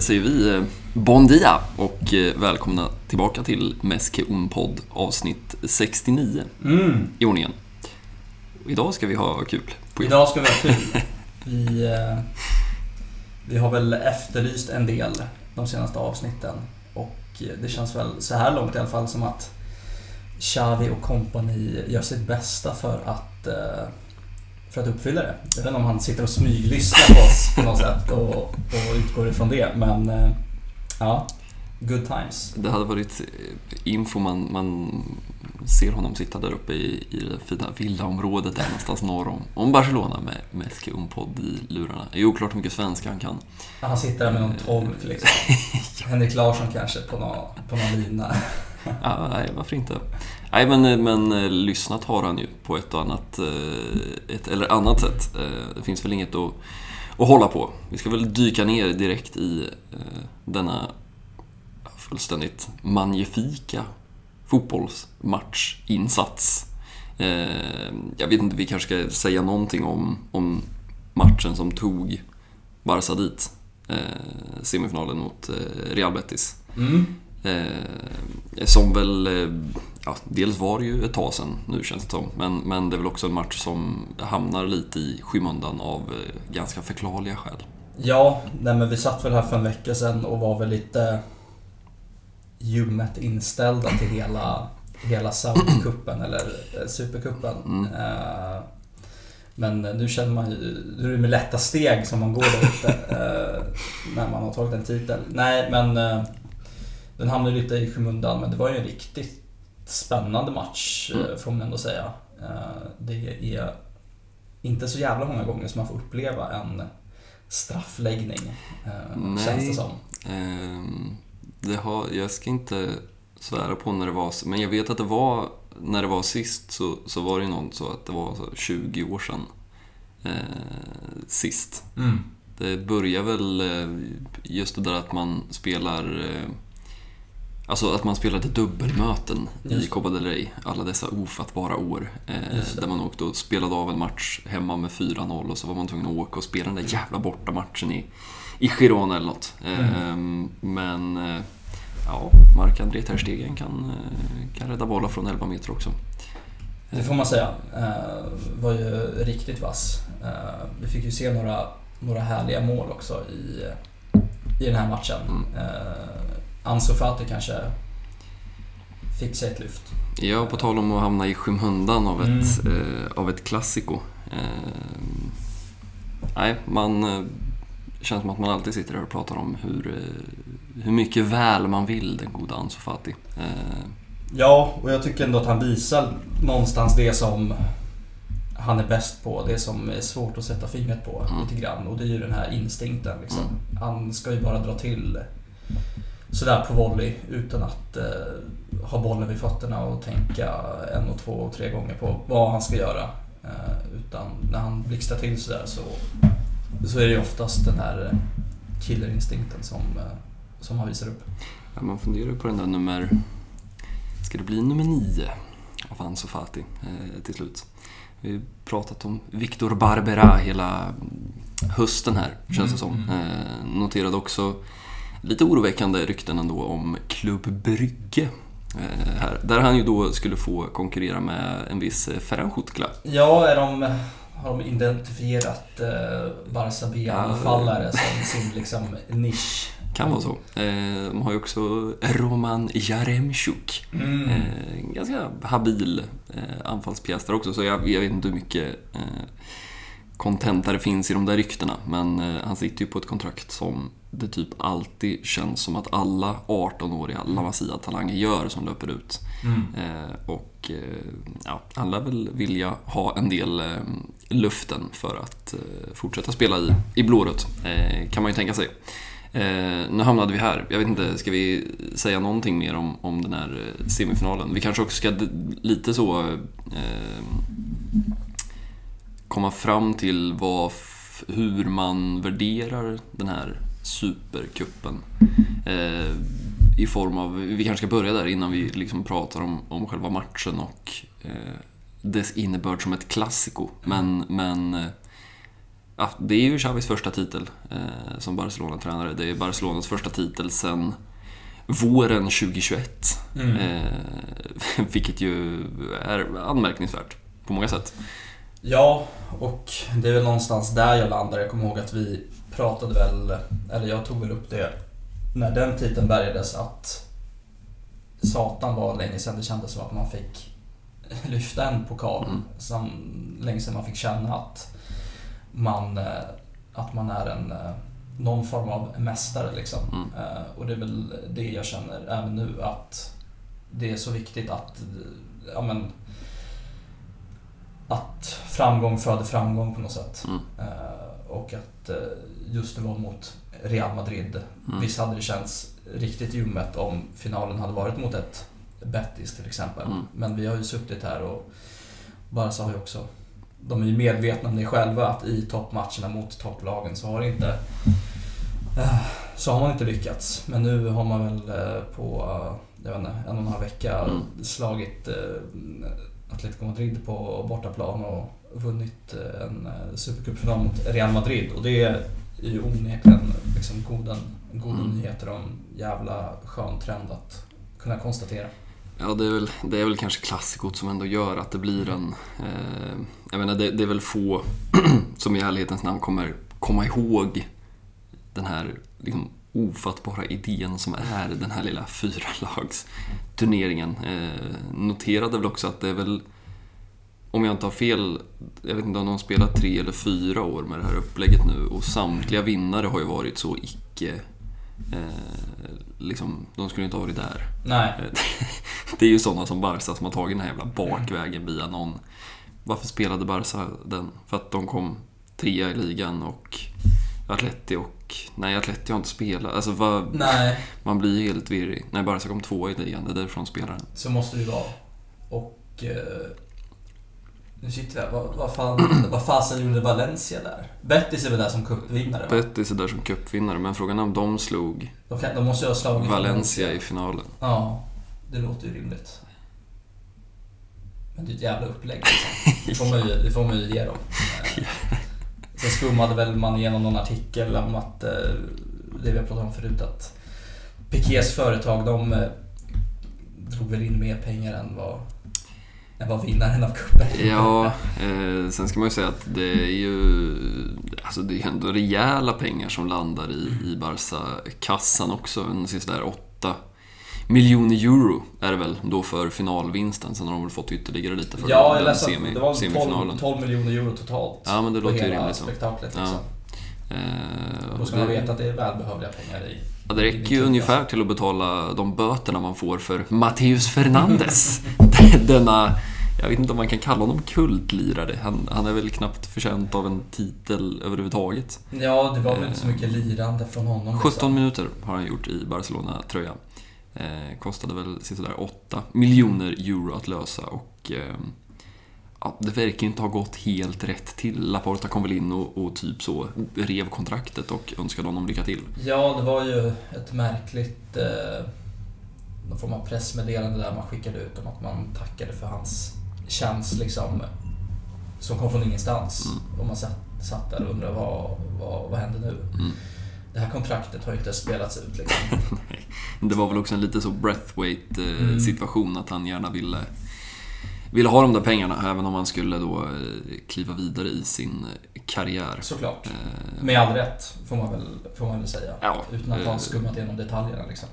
säger vi Bon dia och välkomna tillbaka till Meske Un-podd avsnitt 69 Mm. i ordningen. Idag ska vi ha kul. På Idag ska vi ha kul. Vi, eh, vi har väl efterlyst en del de senaste avsnitten. Och eh, det känns väl så här långt i alla fall som att Xavi och kompani gör sitt bästa för att, eh, för att uppfylla det. Jag vet inte om han sitter och smyglyssnar på oss på något sätt och, och utgår ifrån det. Men eh, ja, good times. Det hade varit info man, man ser honom sitta där uppe i, i det fina villaområdet där någonstans norr om, om Barcelona med, med Skum-podd i lurarna. Det är oklart hur mycket svenska han kan. Han sitter där med någon tolk liksom. Henrik Larsson kanske på någon, på någon lina. Ja, nej, varför inte? Nej, men, eh, men eh, lyssnat har han ju på ett och annat, eh, ett eller annat sätt. Det finns väl inget att, att hålla på. Vi ska väl dyka ner direkt i denna fullständigt magnifika fotbollsmatchinsats. Jag vet inte, vi kanske ska säga någonting om, om matchen som tog Barca dit. Semifinalen mot Real Betis. Mm. Eh, som väl, eh, ja, dels var det ju ett tag sedan nu känns det som, men, men det är väl också en match som hamnar lite i skymundan av eh, ganska förklarliga skäl. Ja, nej men vi satt väl här för en vecka sedan och var väl lite ljummet inställda till hela, hela Saudi-cupen eller eh, Supercupen. Mm. Eh, Men nu känner man ju, nu är det med lätta steg som man går där ute eh, när man har tagit en titel. Nej, men den hamnade lite i skymundan, men det var ju en riktigt spännande match eh, Mm. får man ändå säga. Eh, Det är inte så jävla många gånger som man får uppleva en straffläggning, eh, Nej. känns det som. Ehm, det har, jag ska inte svära på när det var, men jag vet att det var, när det var sist så, så var det ju något så att det var så 20 år sedan eh, sist. Mm. Det börjar väl eh, just det där att man spelar eh, Alltså att man spelade dubbelmöten i Just. Copa del Rey alla dessa ofattbara år. Eh, där man åkte och spelade av en match hemma med 4-0 och så var man tvungen att åka och spela den där jävla bortamatchen i, i Girona eller något. Eh, Mm. Men eh, ja, Marc-André Ter Stegen kan, eh, kan rädda bollar från 11 meter också. Det får man säga. Eh, var ju riktigt vass. Eh, vi fick ju se några, några härliga mål också i, i den här matchen. Mm. Ansu Fati kanske fick sig ett lyft. Ja, på tal om att hamna i skymundan av Mm. ett, eh, av ett klassiko. Eh, nej, man eh, känns som att man alltid sitter där och pratar om hur, eh, hur mycket väl man vill den goda Ansu Fati. Eh, Ja, och jag tycker ändå att han visar någonstans det som han är bäst på. Det som är svårt att sätta fingret på Mm. lite grann. Och det är ju den här instinkten. Liksom. Han ska ju bara dra till sådär på volley utan att eh, ha bollen vid fötterna och tänka en och två och tre gånger på vad han ska göra. Eh, utan när han blixtrar till sådär så, så är det oftast den här eh, killerinstinkten som, eh, som han visar upp. ja, man funderar ju på den där nummer... Ska det bli nummer nio av Ansu Fati eh, till slut? Vi har pratat om Victor Barbera hela hösten här, känns det som. Mm, Eh, noterade också lite oroväckande rykten ändå om Club Brygge. Eh, här, där han ju då skulle få konkurrera med en viss eh, Schutkla. Ja, är de, har de identifierat eh, Barca B-anfallare som sin liksom, nisch? Kan vara så. Eh, de har ju också Roman Jaremchuk. Mm. En ganska habil anfallspjäs där också, så jag, jag vet inte hur mycket kontenta det finns i de där ryktena. Men han sitter ju på ett kontrakt som det typ alltid känns som att alla 18-åriga La Masia-talanger gör som löper ut. Mm. Eh, och eh, ja, han lär väl vilja ha en del eh, luften för att eh, fortsätta spela i, i blårött, eh, kan man ju tänka sig. Eh, nu hamnade vi här. Jag vet inte, ska vi säga någonting mer om, om den här semifinalen? Vi kanske också ska lite så komma fram till vad, hur man värderar den här supercupen. Eh, I form av, vi kanske ska börja där innan vi liksom pratar om, om själva matchen och eh, dess innebörd som ett klassiko. Men, men eh, ja, det är ju Xavis första titel eh, som Barcelona-tränare. Det är Barcelonas första titel sen våren 2021. Mm. Eh, vilket ju är anmärkningsvärt på många sätt. Ja, och det är väl någonstans där jag landar. Jag kommer ihåg att vi pratade väl, eller jag tog väl upp det när den titeln bärgades att Satan var länge sedan det kändes som att man fick lyfta en pokal. Mm. Som länge sedan man fick känna att man, eh, att man är en, eh, någon form av mästare. Liksom. Mm. Eh, Och det är väl det jag känner även nu att det är så viktigt att ja, men, att framgång föder framgång på något sätt. Mm. Och att just det var mot Real Madrid. Mm. Visst hade det känts riktigt ljummet om finalen hade varit mot ett Betis till exempel. Mm. Men vi har ju suttit här och Barca har ju också de är ju medvetna om det själva att i toppmatcherna mot topplagen så har inte eh, så har man inte lyckats. Men nu har man väl eh, på eh, jag vet inte, en och en halv vecka Mm. slagit Atletico Madrid på bortaplan och vunnit en supercupfinal mot Real Madrid. Och det är ju onekligen liksom goda, goda Mm. nyheter en jävla skön trend att kunna konstatera. Ja, det är, väl, det är väl kanske klassikot som ändå gör att det blir en... Eh, jag menar, det, det är väl få som i ärlighetens namn kommer komma ihåg den här liksom, ofattbara idén som är den här lilla fyralagsturneringen. Eh, noterade väl också att det är väl, om jag inte har fel, jag vet inte om de spelat tre eller fyra år med det här upplägget nu och samtliga vinnare har ju varit så icke... Eh, liksom, de skulle inte ha varit där. Nej, Det är ju sådana som Barca som har tagit den här jävla bakvägen via någon. Varför spelade Barca den? För att de kom trea i ligan och Atleti och... Nej, Atleti har inte spelat. Alltså, vad, nej, man blir ju helt virrig. Nej, Barca kom tvåa i ligan. Det är därifrån de spelar den. så måste det ju vara. Och... Eh, nu sitter jag vad, vad fan, vad fasen gjorde Valencia där? Betis är väl där som cupvinnare va? Betis är där som cupvinnare, men frågan är om de slog De, kan, de måste ha slagit Valencia i finalen. Ja, det låter ju rimligt. Men det är ett jävla upplägg liksom. Det får man ju, det får man ju ge dem. Sen skummade väl man igenom någon artikel om att, eh, det vi har pratat om förut, att Pikés företag, de eh, drog väl in mer pengar än vad, vad vinnaren av cupen Ja, eh, sen ska man ju säga att det är ju alltså det är ändå rejäla pengar som landar i, i Barca-kassan också. En sådär 8 miljoner euro är det väl då för finalvinsten. Sen har de väl fått ytterligare lite för Ja, jag den läste semi, det var 12, semifinalen. 12 miljoner euro totalt. Ja, men det låter ju rimligt Ja. liksom. Eh, Då ska man veta att det är välbehövliga pengar i. Ja, det räcker ju ungefär till att betala de böterna man får för Mateus Fernandes. Denna, jag vet inte om man kan kalla honom kultlirare. Han, han är väl knappt förtjänt av en titel överhuvudtaget. Ja, det var väl inte så mycket lirande från honom. 17 minuter har han gjort i Barcelona-tröja. Eh, kostade väl sådär 8 miljoner euro att lösa och eh, ja, det verkar inte ha gått helt rätt till. Laporta kom väl in och, och typ så rev kontraktet och önskade honom lycka till. Ja, det var ju ett märkligt eh, någon form av pressmeddelande där man skickade ut om att man tackade för hans tjänst liksom som kom från ingenstans. Mm. Och man satt, satt där och undrade vad, vad, vad händer nu? Mm. Det här kontraktet har ju inte spelats ut liksom. Det var väl också en lite så breathweight eh, Mm. situation att han gärna ville, ville ha de där pengarna även om han skulle då eh, kliva vidare i sin eh, karriär. Såklart. Eh, Med all rätt, får man väl, får man väl säga. Ja, Utan att eh, ha skummat igenom detaljerna liksom.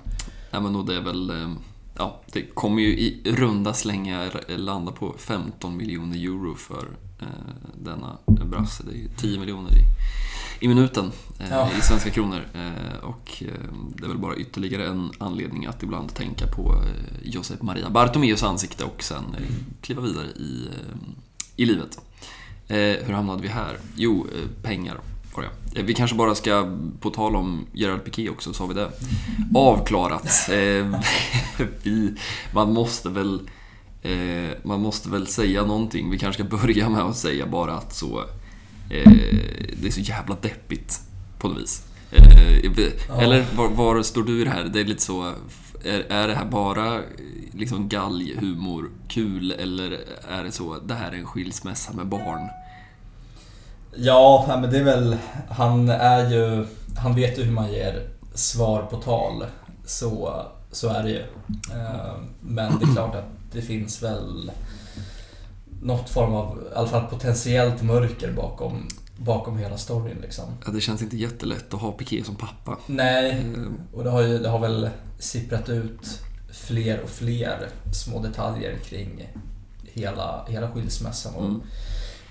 Nej men och det är väl, eh, ja, det kommer ju i runda slängar landa på 15 miljoner euro för eh, denna brasse. Det är ju 10 miljoner i, i minuten eh, Ja. i svenska kronor. Eh, och eh, det är väl bara ytterligare en anledning att ibland tänka på eh, Josep Maria Bartomeus ansikte och sen eh, kliva vidare i, i livet. Hur hamnade vi här? Jo, pengar det. Eh, Vi kanske bara ska, på tal om Gerard Piqué också, så har vi det avklarat. Eh, vi, man måste väl eh, man måste väl säga någonting. Vi kanske ska börja med att säga bara att så eh, det är så jävla deppigt på något vis. Eh. Eller var, var står du i det här? Det är lite så, är, är det här bara liksom galghumor, kul eller är det så, det här är en skilsmässa med barn? Ja, men det är väl... Han är ju... Han vet ju hur man ger svar på tal. Så, så är det ju. Eh, men det är klart att det finns väl något form av, i alla fall potentiellt mörker bakom, bakom hela storyn liksom. Ja, det känns inte jättelätt att ha Piqué som pappa. Nej, Eh, och det har, ju, det har väl sipprat ut fler och fler små detaljer kring hela, hela skilsmässan och Mm.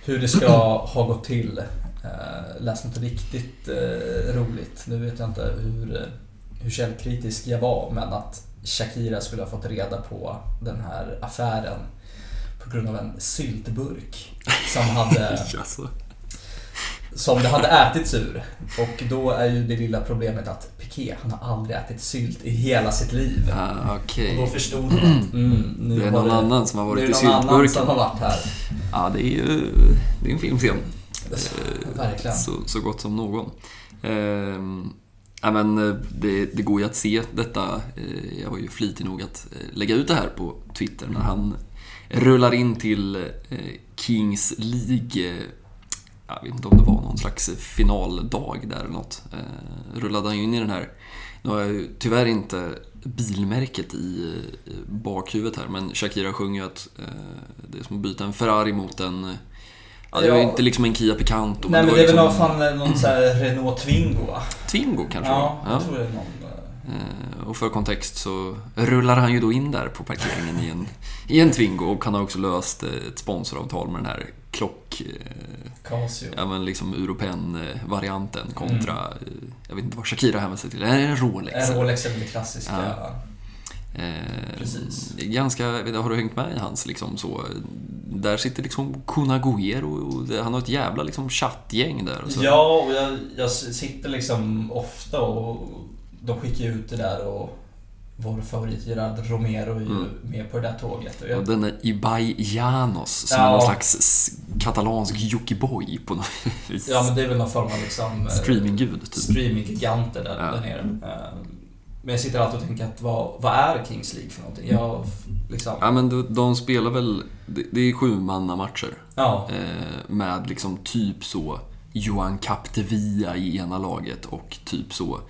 Hur det ska ha gått till. Eh, läste inte riktigt eh, roligt. Nu vet jag inte hur, eh, hur källkritisk jag var, men att Shakira skulle ha fått reda på den här affären på grund av en syltburk som hade Alltså. som det hade ätits ur. Och då är ju det lilla problemet att Piqué, han har aldrig ätit sylt i hela sitt liv. Ah, Okej. Och då förstod man att mm, nu Det är har någon annan som har varit i är det någon annan som syltburken. har varit här. Ja, det är ju det är en filmscen. Verkligen. Så, så gott som någon. Ehm, ja, men eh, det, det går ju att se detta. Eh, jag var ju flitig nog att eh, lägga ut det här på Twitter när han rullar in till eh, Kings League. eh, Jag vet inte om det var någon slags finaldag där eller något. Eh, rullade han ju in i den här. Nu har jag ju tyvärr inte bilmärket i eh, bakhuvudet här, men Shakira sjunger ju att eh, det är som att byta en Ferrari mot en Ja, det var ju Ja. inte liksom en Kia Picanto. Nej men var det är väl liksom någon, fan, någon så Renault Twingo va? Twingo kanske Ja, jag tror det är någon. eh, Eh, Och för kontext så rullar han ju då in där på parkeringen i en, i en Twingo och han har också löst eh, ett sponsoravtal med den här klock... eh, Casio. Ja men liksom Europen-varianten kontra... eh, Jag vet inte vad Shakira hänvisar sig till. Är det en Rolex? En Rolex är väl det klassiska. Ja. Eh, Precis. Ganska, har du hängt med i hans liksom så... Där sitter liksom Kun Agüero och han har ett jävla liksom chattgäng där. Och. Ja, och jag, jag sitter liksom ofta och de skickar ut det där och vår favorit Gerard Romero är ju Mm. med på det där tåget. Och Och jag, den är Ibai Janos som Ja. är någon slags katalansk Jockiboi på något vis. ja, men det är väl någon form av liksom, eh, Streaminggud, typ. streaminggiganter där, Ja. där nere. Eh, Men jag sitter alltid och tänker att vad, vad är Kings League för någonting? Jag, liksom, Ja, men de, de spelar väl... Det, det är sju matcher ja. eh, Med liksom typ så Johan Capdevia i ena laget och typ så...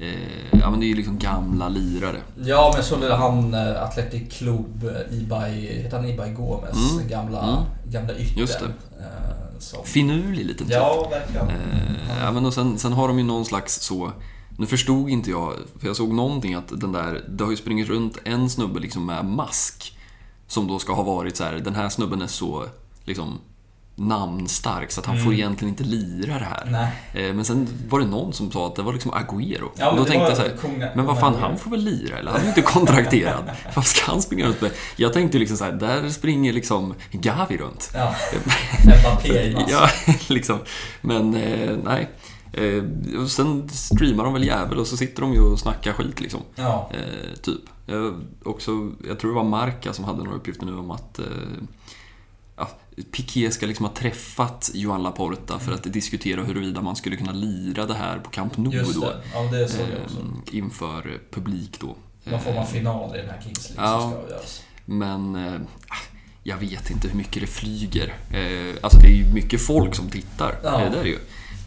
Eh, ja, men det är ju liksom gamla lirare. Ja, men så det han eh, Athletic Club, eh, Ibai, heter han Ibai Gomez? Mm. Gamla, Mm. gamla yttern. Just det. eh, Som, Finurlig liten typ. ja, verkligen. Eh, ja, men och sen, sen har de ju någon slags så... Nu förstod inte jag, för jag såg någonting att den där... Det har ju sprungit runt en snubbe liksom med mask. Som då ska ha varit så här, den här snubben är så liksom namnstark så att han får Mm. egentligen inte lira det här. Nej. Eh, Men sen var det någon som sa att det var liksom Agüero. Ja, då tänkte jag så här, kunga- men vad fan, han får väl lira eller? Han är inte kontrakterad. Varför ska han springa runt med... Jag tänkte liksom så här, där springer liksom Gavi runt. Ja. Mbappé. Ja, liksom. Men eh, nej. Eh, och sen streamar de väl jävel och så sitter de ju och snackar skit liksom. Ja. Eh, typ. Jag, också, jag tror det var Marca som hade några uppgifter nu om att eh, Piqué ska liksom ha träffat Johan Laporta för att diskutera huruvida man skulle kunna lira det här på Camp Nou Just då. Ja, det såg jag också. Eh, inför publik då. Någon form av Eh, final i den här Kings League ja. som ska avgöras. men eh, jag vet inte hur mycket det flyger. Eh, alltså det är ju mycket folk som tittar. Ja. Eh, det är det ju.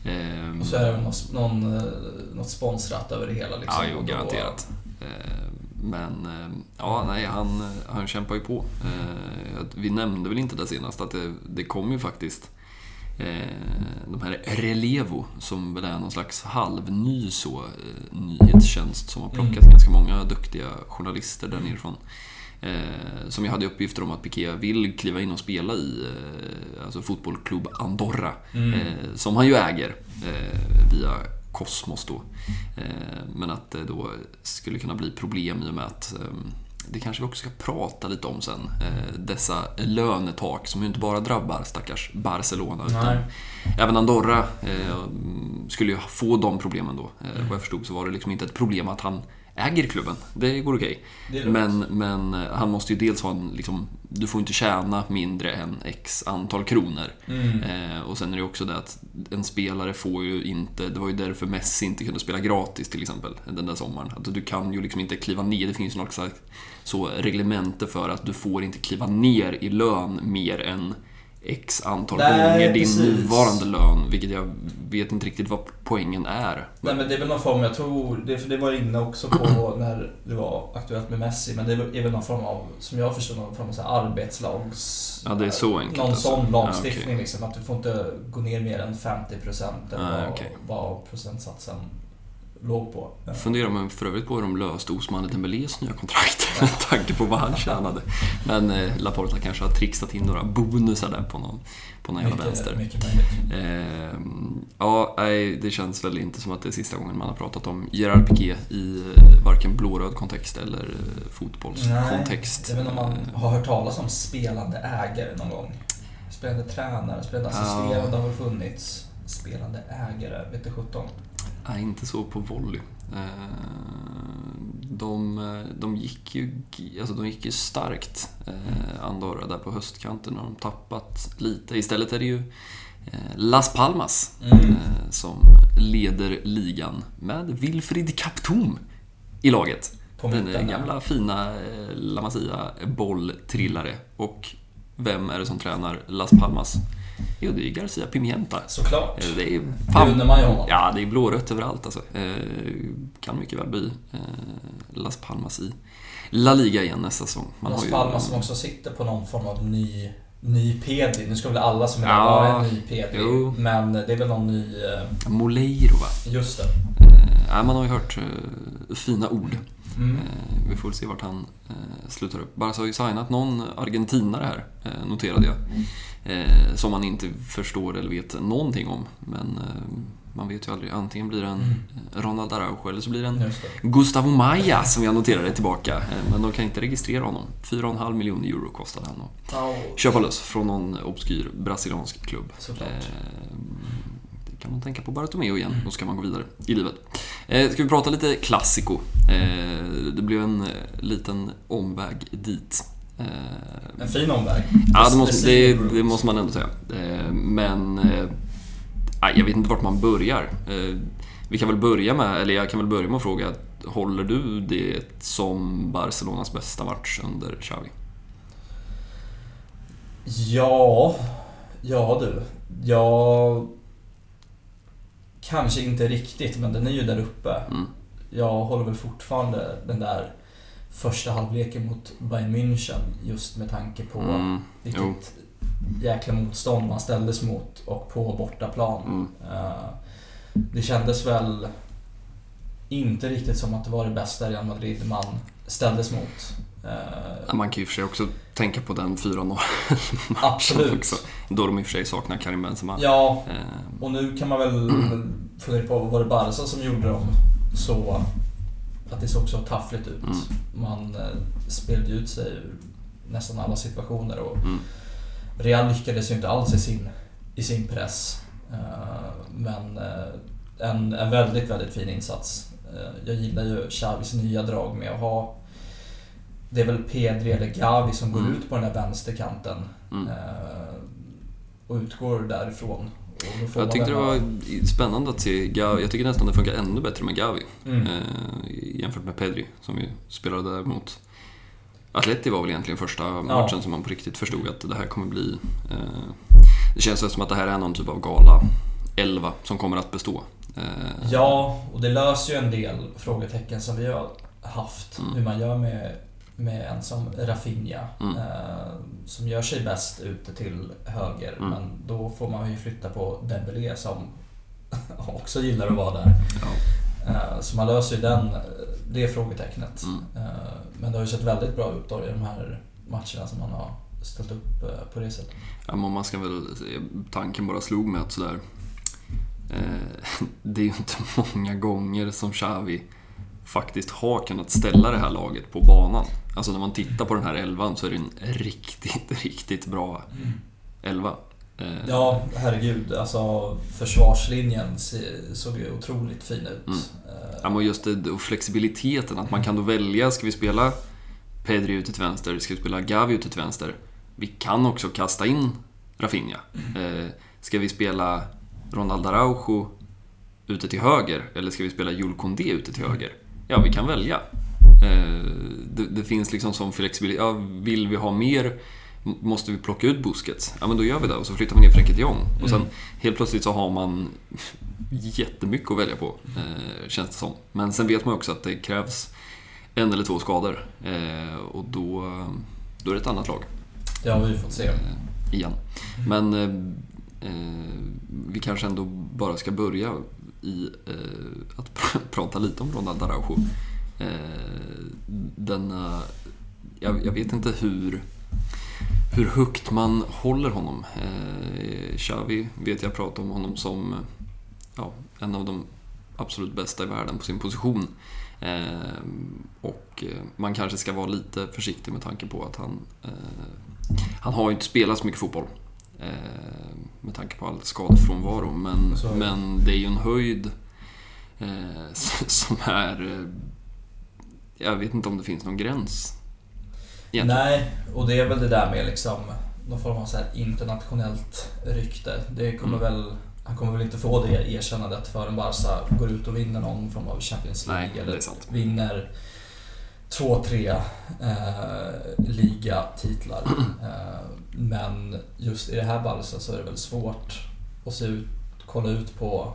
Eh, Och så är det någon, eh, något sponsrat över det hela liksom. Ja, jo, då- garanterat. Eh, Men eh, ja, nej, han, han kämpar ju på. Eh, Vi nämnde väl inte det senast att det, det kom ju faktiskt eh, de här Relevo som väl är någon slags halvny så, nyhetstjänst som har plockat Mm. ganska många duktiga journalister där nerifrån. Eh, som jag hade uppgifter om att Piqué vill kliva in och spela i alltså fotbollklubb Andorra. Mm. Som han ju äger via Cosmos då. Eh, men att det då skulle kunna bli problem i och med att eh, det kanske vi också ska prata lite om sen. Eh, dessa lönetak som ju inte bara drabbar stackars Barcelona utan Nej. även Andorra eh, skulle ju få de problemen då. Vad jag förstod så var det liksom inte ett problem att han äger klubben. Det går okej. Lugnt. Men, men eh, han måste ju dels ha en, liksom, du får inte tjäna mindre än x antal kronor. Mm. Eh, och sen är det också det att en spelare får ju inte, det var ju därför Messi inte kunde spela gratis till exempel den där sommaren. Att du kan ju liksom inte kliva ner, det finns ju något slags så reglemente för att du får inte kliva ner i lön mer än X antal Nej, gånger din precis. nuvarande lön, vilket jag vet inte riktigt vad poängen är. Nej men det är väl någon form, jag tror, det, för det var inne också på när det var aktuellt med Messi, men det är väl någon form av, som jag förstår, någon form av så arbetslags... Ja, det är så enkelt Någon alltså. sån Ja, lagstiftning okej. liksom, att du får inte gå ner mer än 50% eller vad, okej. vad procentsatsen låg på. Funderar man för övrigt på hur de löste Osman Dembélés nya kontrakt med tanke på vad han tjänade. Men eh, Laporta kanske har trixat in några bonusar där på någon, på någon jävla vänster. Mycket. Eh, ja, nej, det känns väl inte som att det är sista gången man har pratat om Gerard Piqué i eh, varken blåröd kontext eller eh, fotbollskontext. Jag vet inte om man har hört talas om spelande ägare någon gång. Spelande tränare, spelande Ja. assisterande har väl funnits. Spelande ägare, vet du sjutton. Nej, inte så på volley. Eh, De, de, gick ju, alltså de gick ju starkt, eh, Andorra, där på höstkanten. har de tappat lite. Istället är det ju eh, Las Palmas Mm. eh, som leder ligan med Wilfried Kaptom i laget. Den gamla fina eh, La Masia bolltrillare. Och vem är det som tränar Las Palmas? Jo, det är Garcia Pimienta. Såklart. Eh, Det är ju honom. Ja, det är blårött överallt alltså. Eh, kan mycket väl bli eh, Las Palmas i La Liga igen nästa säsong. Man Las har ju- Palmas som också sitter på någon form av ny, ny Pedri. Nu ska väl alla som är Ja, vara en ny Pedri. jo. Men det är väl någon ny... Moleiro va? Just det. Eh, man har ju hört fina ord. Mm. Vi får väl se vart han slutar upp. Barca har ju signat någon argentinare här, noterade jag. Eh, som man inte förstår eller vet någonting om. Men eh, man vet ju aldrig. Antingen blir det en Mm. eh, Ronald Araujo eller så blir det en. Gustavo Maia som jag noterade tillbaka. Eh, Men de kan inte registrera honom. 4,5 miljoner euro kostade han att Ja, köpa loss från någon obskyr brasiliansk klubb. Eh, kan man tänka på Bartomeu igen, då ska man gå vidare i livet. Eh, Ska vi prata lite klassiko? Eh, Det blev en liten omväg dit. Eh, En fin omväg. Ja, det måste, det, det måste man ändå säga. Eh, Men eh, jag vet inte vart man börjar. Vi kan väl börja med, eller jag kan väl börja med att fråga, håller du det som Barcelonas bästa match under Xavi? Ja, ja du. Jag... Kanske inte riktigt, men den är ju där uppe. Mm. Jag håller väl fortfarande den där första halvleken mot Bayern München just med tanke på Mm, vilket jo. jäkla motstånd man ställdes mot och på bortaplan. Mm. Eh, Det kändes väl inte riktigt som att det var det bästa Real Madrid man ställdes mot. Eh, Man kan ju i och för sig också tänka på den 4-0 Absolut. också. Då de i och för sig saknar Karim Benzema. Ja, Eh, och nu kan man väl fundera på, var det Barca som gjorde dem så att det såg så taffligt ut? Mm. Man eh, spelade ut sig ur nästan alla situationer och Mm. Real lyckades ju inte alls i sin, i sin press. Eh, Men eh, en, en väldigt, väldigt fin insats. Jag gillar ju Xavis nya drag med att ha det är väl Pedri eller Gavi som går Mm. ut på den där vänsterkanten Mm. och utgår därifrån. Jag tyckte det var spännande att se Gavi. Jag tycker nästan det funkar ännu bättre med Gavi. Mm. Eh, jämfört med Pedri som ju spelade där mot Atleti var väl egentligen första matchen som man på riktigt förstod att det här kommer bli... Eh, det känns som att det här är någon typ av gala 11 som kommer att bestå. Eh, Ja, och det löser ju en del frågetecken som vi har haft. Mm. Hur man gör med, med en som Rafinha. Mm. Eh, som gör sig bäst ute till höger. Mm. Men då får man ju flytta på Dembélé som också gillar att vara där. ja. Eh, så man löser ju den, det frågetecknet. Mm. Eh, men det har ju sett väldigt bra ut då i de här matcherna som man har ställt upp eh, på det sättet. Ja, men man ska väl... Tanken bara slog mig att sådär... Eh, det är ju inte många gånger som Xavi faktiskt har kunnat ställa det här laget på banan. Alltså när man tittar på den här elvan så är det en riktigt, riktigt bra elva. Eh, Ja, herregud. Alltså försvarslinjen såg ju otroligt fin ut. Mm. Eh, Ja, men just det, och flexibiliteten, att man kan då välja, ska vi spela Pedri ute till vänster, ska vi spela Gavi ute till vänster? Vi kan också kasta in Rafinha. Eh, ska vi spela Ronald Araujo ute till höger, eller ska vi spela Jules Koundé ute till höger? Ja, vi kan välja. Det, det finns liksom som flexibilitet. Ja, vill vi ha mer Måste vi plocka ut Busquets? Ja, men då gör vi det och så flyttar vi ner Frenkie de Jong. Och sen Mm. helt plötsligt så har man jättemycket att välja på, eh, känns det som. Men sen vet man också att det krävs en eller två skador. Eh, och då, då är det ett annat lag Det har vi fått se. eh, igen. Men eh, eh, vi kanske ändå bara ska börja i eh, att pr- prata lite om Ronald Araujo. Eh, denna, jag, jag vet inte hur, hur högt man håller honom. Eh, Xavi vet jag pratar om honom som ja, en av de absolut bästa i världen på sin position. Eh, och eh, man kanske ska vara lite försiktig med tanke på att han, eh, han har ju inte spelat så mycket fotboll. Eh, med tanke på all skadefrånvaro. Men, men det är ju en höjd eh, som är... Jag vet inte om det finns någon gräns. Egentligen. Nej, och det är väl det där med liksom någon form av så här internationellt rykte. Det kommer Mm. väl, han kommer väl inte få det erkännandet förrän Barca går ut och vinner någon form av Champions League. Nej, eller vinner två, tre eh, ligatitlar. Eh, men just i det här Barca så är det väl svårt att se ut, kolla ut på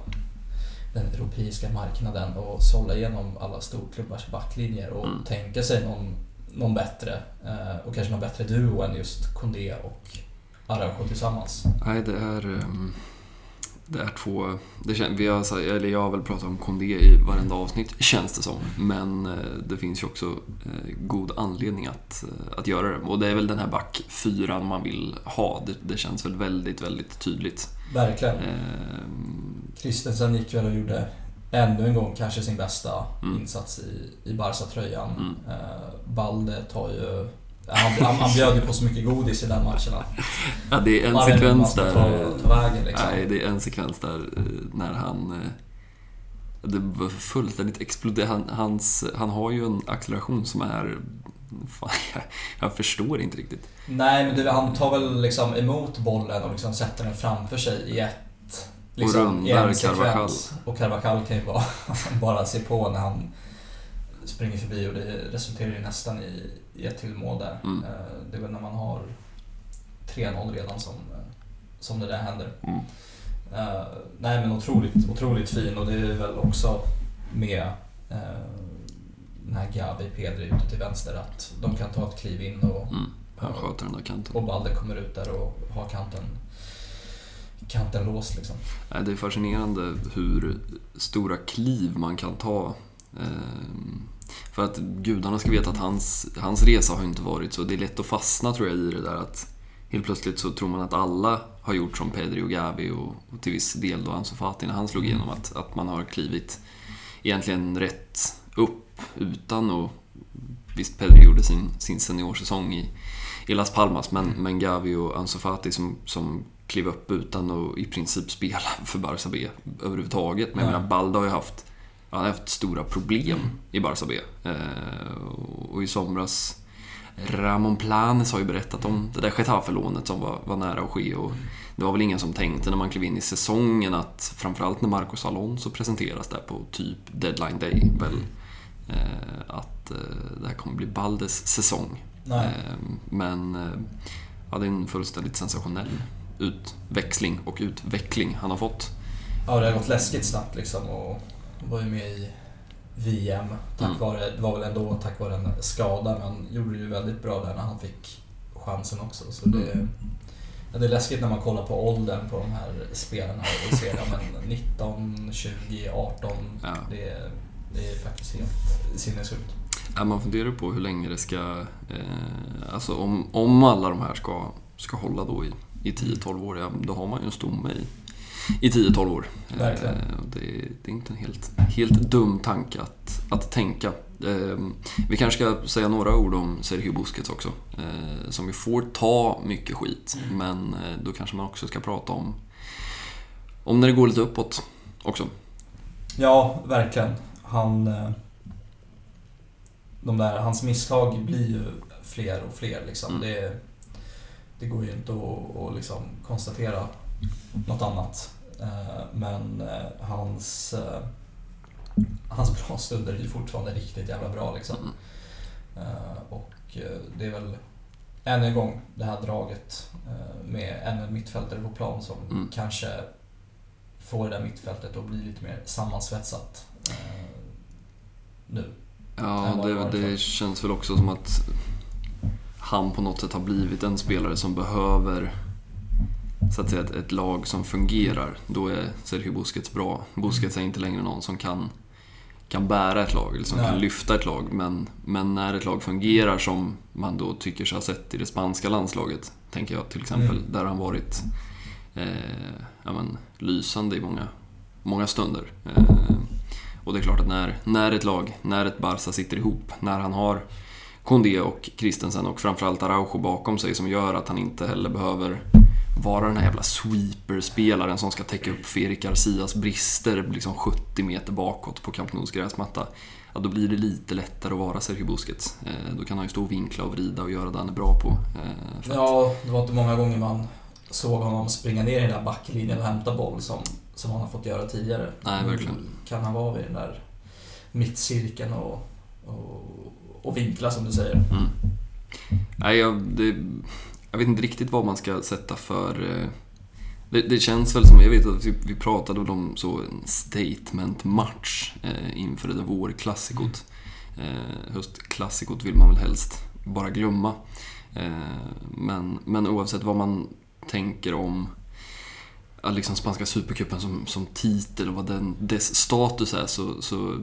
den europeiska marknaden och sålla igenom alla storklubbars backlinjer och Mm. tänka sig någon, någon bättre eh, och kanske någon bättre duo än just Condé och Araujo tillsammans. Nej, det är... ehm, Det är två... Det kän, vi har, eller jag har väl pratat om Condé i varenda avsnitt, känns det som. Men eh, det finns ju också eh, god anledning att, att göra det. Och det är väl den här backfyran man vill ha. Det, det känns väl väldigt, väldigt tydligt. Verkligen. Ehm, Christensen gick väl och gjorde ännu en gång kanske sin bästa Mm. insats i, i Barca-tröjan. Mm. Eh, Balde tar ju... Han, han, han bjöd ju på så mycket godis i den matchen att Ja, det är en sekvens där... Ta, ta vägen liksom. Nej, det är en sekvens där eh, när han... eh, Det var fullständigt exploderat. Han, hans, han har ju en acceleration som är... Fan, jag, jag förstår inte riktigt. Nej, men det, han tar väl liksom emot bollen och liksom sätter den framför sig i ett... Liksom, rundar i en Carvajal. Och Carvajal kan ju bara, bara se på när han springer förbi och det resulterar ju nästan i, i ett till mål där. Mm. Eh, Det är väl när man har 3-0 redan som, eh, som det där händer. Mm. Eh, nej men otroligt, otroligt fin och det är väl också med uh, den här Gavi Pedri ute till vänster att de kan ta ett kliv in och, Mm. Han sköter den där kanten. och Balde kommer ut där och har kanten, kanten låst liksom. Nej, Det är fascinerande hur stora kliv man kan ta. Ehm, För att gudarna ska veta att hans, hans resa har inte varit så. Det är lätt att fastna tror jag i det där att helt plötsligt så tror man att alla har gjort som Pedri och Gavi och, och till viss del då Ansu Fati när han slog igenom. Att, att man har klivit egentligen rätt upp utan och Visst, Pedri gjorde sin, sin seniorsäsong i, i Las Palmas, men, men Gavi och Ansu Fati som, som klev upp utan att i princip spela för Barça B överhuvudtaget. Men jag menar, Balda har ju haft, han har haft stora problem i Barça B. Eh, och, och i somras, Ramon Planes har ju berättat om det där Getafe-lånet som var, var nära att ske. Och det var väl ingen som tänkte när man klev in i säsongen att framförallt när Marcos Alonso presenteras där på typ deadline day väl, att eh, det här kommer bli Baldes säsong. Nej. Eh, Men eh, ja, det är en fullständigt sensationell utväxling och utveckling han har fått. Ja, det har gått läskigt snabbt liksom och var ju med i VM tack Mm. vare, det var väl ändå tack vare en skada men gjorde det ju väldigt bra där när han fick chansen också. Så det, Mm. ja, det är läskigt när man kollar på åldern på de här spelarna och ser ja, men 19, 20, 18. Ja. Det, det är faktiskt helt sinnessjukt. Ja, man funderar på hur länge det ska... Eh, alltså om, om alla de här ska, ska hålla då i, i 10-12 år, ja, då har man ju en stomme i, i 10-12 år. Verkligen. Eh, det, det är inte en helt, helt dum tanke att, att tänka. Eh, vi kanske ska säga några ord om Sergio Busquets också. Eh, som ju får ta mycket skit, men eh, då kanske man också ska prata om, om när det går lite uppåt också. Ja, verkligen. Han... eh, De där, hans misstag blir ju fler och fler liksom. Mm. Det, det går ju inte att, att liksom konstatera något annat. Eh, Men eh, hans, hans bra stunder är ju fortfarande riktigt jävla bra liksom. Mm. Och det är väl än en gång det här draget med ännu en mittfältare på plan som Mm. kanske får det där mittfältet att bli lite mer sammansvetsat nu. Ja, det det, känns väl också som att han på något sätt har blivit en spelare som behöver så att säga ett, ett lag som fungerar. Då är Sergio Busquets bra. Busquets är inte längre någon som kan, kan bära ett lag eller som Nej. kan lyfta ett lag. Men, men när ett lag fungerar som man då tycker sig ha sett i det spanska landslaget, tänker jag till exempel, Mm. där han varit eh, ja, men, lysande i många, många stunder. Eh, och det är klart att när, när ett lag, när ett Barca sitter ihop, när han har Kondé och Christensen och framförallt Araujo bakom sig som gör att han inte heller behöver vara den här jävla sweeper-spelaren som ska täcka upp Feric Garcias brister liksom 70 meter bakåt på Camp Nous gräsmatta. Ja, då blir det lite lättare att vara Sergio Busquets. Eh, då kan han ju stå och vinkla och vrida och göra det han är bra på. Eh, Ja, det var inte många gånger man såg honom springa ner i den där backlinjen och hämta boll som, som han har fått göra tidigare. Nej, verkligen. Kan han vara vid den där mittcirkeln och, och, och vinkla som du säger. Mm. Nej, jag, det, jag vet inte riktigt vad man ska sätta för... eh, Det, det känns väl som, jag vet att vi, vi pratade om så en statement-match eh, inför det där vårklassikot. Eh, höstklassikot vill man väl helst bara glömma. Eh, men, men oavsett vad man tänker om liksom spanska supercupen som, som titel och vad den, dess status är så, så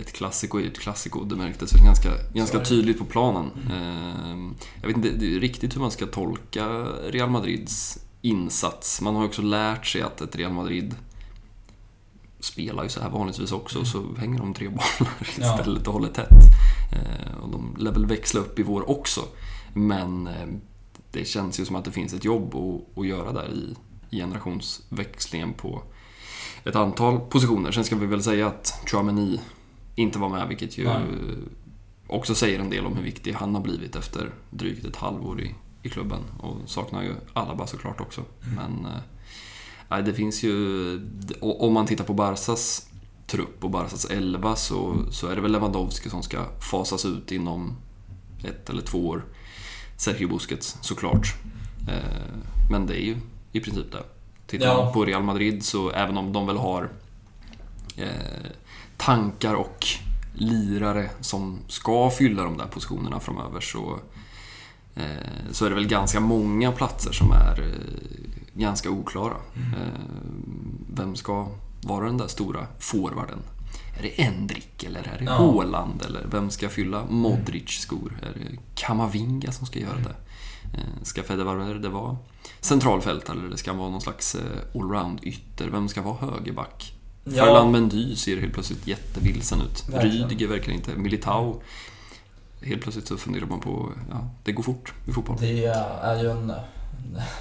ett klassiko är ett klassiko. Det märktes väl ganska, ganska tydligt på planen. Eh, Jag vet inte riktigt hur man ska tolka Real Madrids insats. Man har ju också lärt sig att ett Real Madrid spelar ju så här vanligtvis också, så hänger de tre bollar Ja. istället och håller tätt. Eh, Och de lär väl växla upp i vår också. Men eh, det känns ju som att det finns ett jobb att, att göra där i generationsväxlingen på ett antal positioner. Sen ska vi väl säga att Chouameni inte var med, vilket ju Nej. också säger en del om hur viktig han har blivit efter drygt ett halvår i, i klubben. Och saknar ju Alaba såklart också. Men eh, nej, det finns ju... Om man tittar på Barsas trupp och Barsas elva så, så är det väl Lewandowski som ska fasas ut inom ett eller två år. Sergio Busquets såklart. Eh, Men det är ju i princip det. Tittar Ja. man på Real Madrid så även om de väl har eh, tankar och lirare som ska fylla de där positionerna framöver så, eh, så är det väl ganska många platser som är eh, ganska oklara. Eh, vem ska vara den där stora forwarden? Är det Endrick eller är det Ja. Haaland? Eller vem ska fylla Modric skor? Är det Kamavinga som ska göra det? Eh, Ska Fede Valverde vara centralfältare eller ska han vara någon slags eh, allround-ytter? Vem ska vara högerback? Ja. Ferland Mendy ser helt plötsligt jättevilsen ut. Verkligen. Rydiger verkar inte. Militao. Helt plötsligt så funderar man på, ja, det går fort i fotboll. Det är ju en...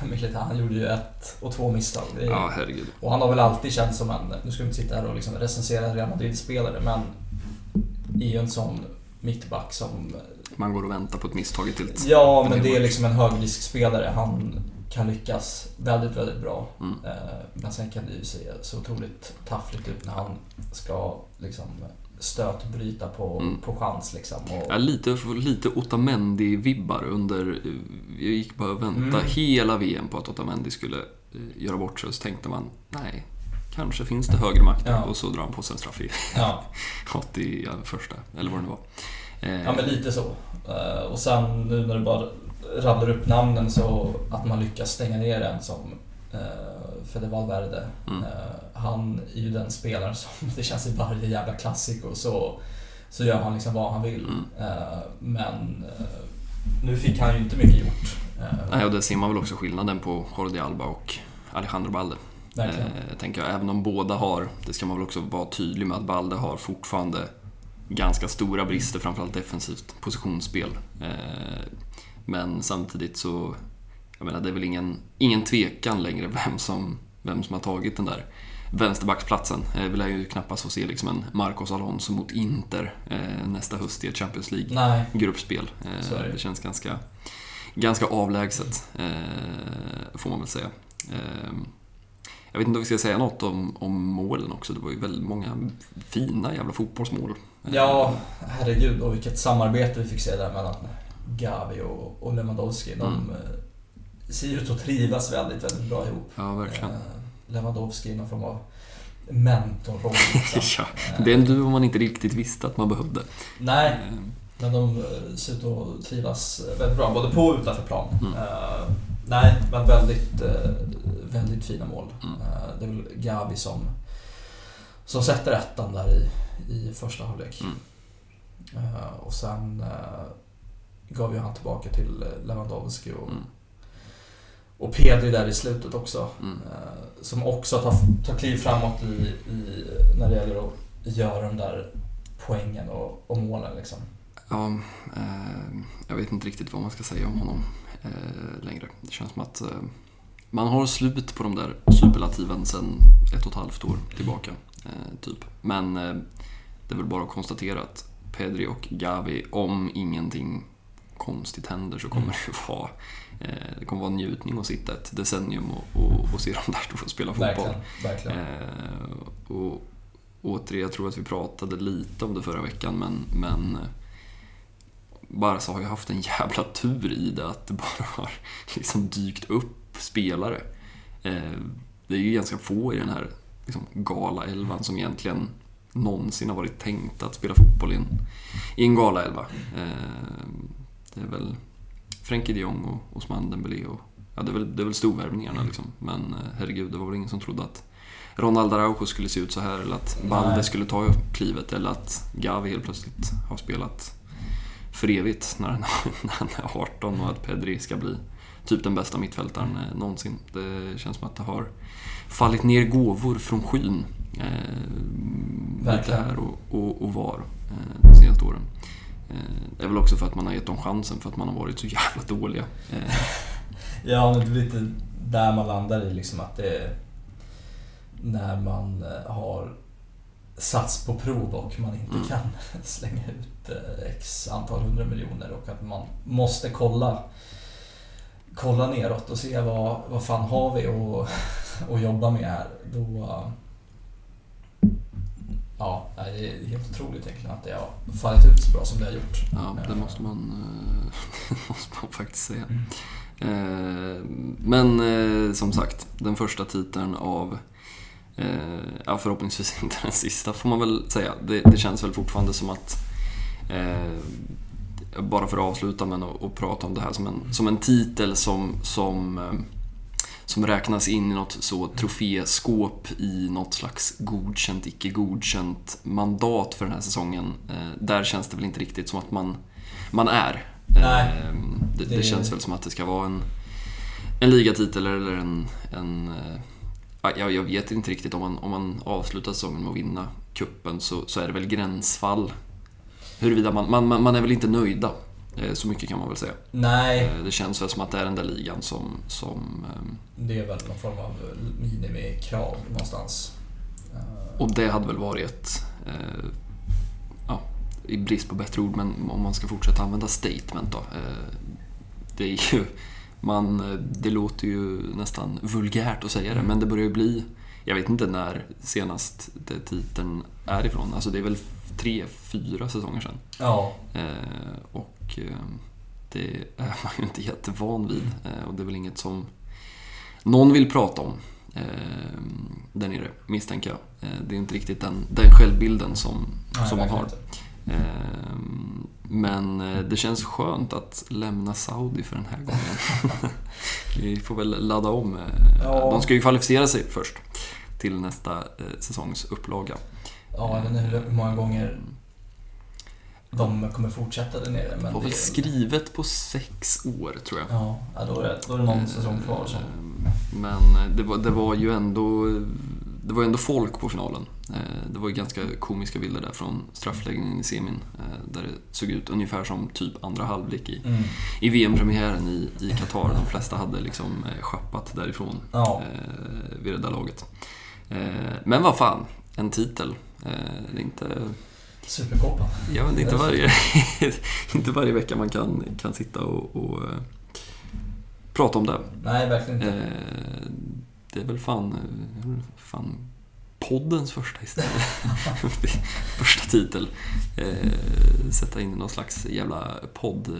Militär, han gjorde ju ett och två misstag. Det är, Ja, herregud. Och han har väl alltid känts som en, nu ska vi inte sitta här och liksom recensera Real Madrid-spelare, men är ju en sån mittback som... Man går och väntar på ett misstag i tilt. Ja, Men det det är liksom en högriskspelare. Han kan lyckas väldigt, väldigt bra. Mm. Eh, Men sen kan det ju se så otroligt taffligt ut när han ska liksom stötbryta på, Mm. på chans liksom. Och, Ja, lite, lite Otamendi-vibbar under... Jag gick bara och väntade Mm. hela VM på att Otamendi skulle eh, göra bort sig. Och så tänkte man, nej, kanske finns det högre makter. Ja. Och så drar han på sig en straff i ja. 80 första, eller vad det nu var. Eh, ja, men lite så. Eh, Och sen nu när du bara rabblar upp namnen så att man lyckas stänga ner en som uh, Fede Valverde. Mm. Eh, han är ju den spelaren som, det känns i varje jävla klassiko så, så gör han liksom vad han vill. Mm. Eh, men eh, nu fick han ju inte mycket gjort. Eh, Nej, och där ser man väl också skillnaden på Jordi Alba och Alejandro Balde. verkligen. Eh, tänker jag, även om båda har, det ska man väl också vara tydlig med, att Balde har fortfarande ganska stora brister, framförallt defensivt positionsspel. Eh, men samtidigt så, jag menar det är väl ingen, ingen tvekan längre vem som, vem som har tagit den där vänsterbacksplatsen. Eh, vi lär ju knappast få se liksom en Marcos Alonso mot Inter eh, nästa höst i ett Champions League Nej, gruppspel. Så är Eh, det. känns ganska, ganska avlägset, får man väl säga. Eh, jag vet inte om vi ska säga något om, om målen också. Det var ju väldigt många fina jävla fotbollsmål. Ja herregud och vilket samarbete vi fick se där mellan Gavi och, och Lewandowski. De Mm. eh, ser ut att trivas väldigt, väldigt bra ihop. Ja, verkligen. Eh, Lewandowski i någon form av mentorroll. Ja, det är en duo man inte riktigt visste att man behövde. Nej, Eh, men de ser ut att trivas väldigt bra, både på och utanför plan. Mm. Nej, men väldigt, väldigt fina mål. Mm. Det är väl Gavi som, som sätter ettan där i, i första halvlek. Mm. Och sen gav ju han tillbaka till Lewandowski och, Mm. och Pedri där i slutet också. Mm. Eh, som också tar, tar kliv framåt i, i, när det gäller att göra de där poängen och, och målen. Liksom. Ja, eh, jag vet inte riktigt vad man ska säga om honom eh, längre. Det känns som att eh, man har slut på de där superlativen sedan ett och ett halvt år tillbaka. Eh, typ. Men eh, det är väl bara att konstatera att Pedri och Gavi, om ingenting konstigt händer så kommer det vara eh, det kommer vara en njutning att sitta ett decennium och, och, och se dem där stå och spela fotboll. Verkligen. verkligen. Eh, och återigen, jag tror att vi pratade lite om det förra veckan, men, men eh, Barca har ju haft en jävla tur i det, att det bara har liksom dykt upp spelare. Eh, det är ju ganska få i den här liksom, gala-elvan som egentligen någonsin har varit tänkt att spela fotboll i en, i en gala-elva. Eh, det är väl Frenkie de Jong och Osman Dembélé och ja, det är väl, det är väl storvärvningarna liksom. Men eh, herregud, det var väl ingen som trodde att Ronald Araujo skulle se ut så här eller att Balde Nej. skulle ta klivet eller att Gavi helt plötsligt har spelat för evigt när han, när han är 18 och att Pedri ska bli typ den bästa mittfältaren eh, någonsin. Det känns som att det har fallit ner gåvor från skyn. Eh, lite här och, och, och var eh, de senaste åren. Eh, det är väl också för att man har gett dem chansen för att man har varit så jävla dåliga. Eh, Ja, men det är lite där man landar i liksom att det är när man eh, har sats på prov och man inte Mm. kan slänga ut x antal hundra miljoner och att man måste kolla kolla neråt och se vad, vad fan har vi att jobba med här. Då, ja, det är helt otroligt egentligen att det har fallit ut så bra som det har gjort. Ja, det Eh, måste man, eh, det måste man faktiskt säga. Mm. Eh, Men eh, som sagt, den första titeln av, eh, ja förhoppningsvis inte den sista får man väl säga. Det, det känns väl fortfarande som att, eh, bara för att avsluta med att och prata om det här som en, som en titel som, som, eh, som räknas in i något så troféskåp i något slags godkänt, icke godkänt mandat för den här säsongen. Eh, Där känns det väl inte riktigt som att man, man är. Nej. Eh, Det, det Det- känns väl som att det ska vara en, en ligatitel eller en... en eh, ja, jag, jag vet inte riktigt om man, om man avslutar säsongen med att vinna kuppen så, så är det väl gränsfall. Huruvida man, man man är väl inte nöjda. Eh, Så mycket kan man väl säga. Nej, Eh, Det känns väl som att det är den där ligan som... som eh, det är väl någon form av minimikrav någonstans. Eh, och det hade väl varit... Ja, i brist på bättre ord, men om man ska fortsätta använda statement då. Det är ju... Man, det låter ju nästan vulgärt att säga det, men det börjar ju bli... Jag vet inte när senast det titeln är ifrån. Alltså det är väl tre, fyra säsonger sedan. Ja, Eh, och eh, det är man ju inte jättevan vid. Eh, och det är väl inget som någon vill prata om eh, där nere, misstänker jag. Det är inte riktigt den, den självbilden som, nej, som man har. inte. Men det känns skönt att lämna Saudi för den här gången. Vi får väl ladda om. Ja. De ska ju kvalificera sig först till nästa säsongs upplaga. Ja, jag vet inte hur många gånger de kommer fortsätta där nere. Men Det var väl skrivet på sex år, tror jag. Ja, då är det, då är det någon säsong kvar. Så. Eh, Men det var, det var ju ändå det var ju ändå folk på finalen. Eh, Det var ju ganska komiska bilder där från straffläggningen i semin. eh, Där det såg ut ungefär som typ andra halvlek i, Mm. i VM-premiären i, i Qatar. De flesta hade liksom eh, schappat därifrån Ja, eh, vid det där laget. Eh, Men vad fan, en titel. Eh, Det är inte, Superkåpan. ja, men det är inte, varje, inte varje vecka man kan, kan sitta och, och eh, prata om det. Nej, verkligen inte. Eh, det är väl fan, eh, fan poddens första istället. första titel. Eh, sätta in någon slags jävla podd,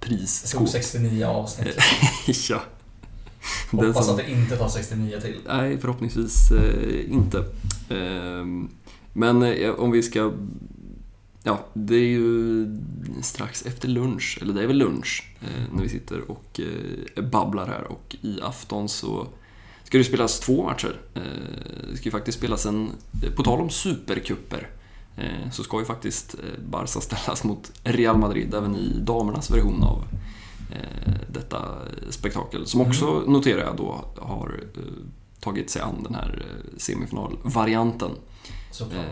Det tog 69 avsnitt. ja. Hoppas som- att det inte tar 69 till. Nej, förhoppningsvis eh, inte. Ehm, men eh, om vi ska... Ja, det är ju strax efter lunch, eller det är väl lunch, eh, när vi sitter och eh, babblar här. Och i afton så ska det spelas två matcher. Det ska ju faktiskt spelas en... På tal om supercuper så ska ju faktiskt Barca ställas mot Real Madrid även i damernas version av detta spektakel. Som också, noterar jag då, har tagit sig an den här semifinalvarianten. Eh,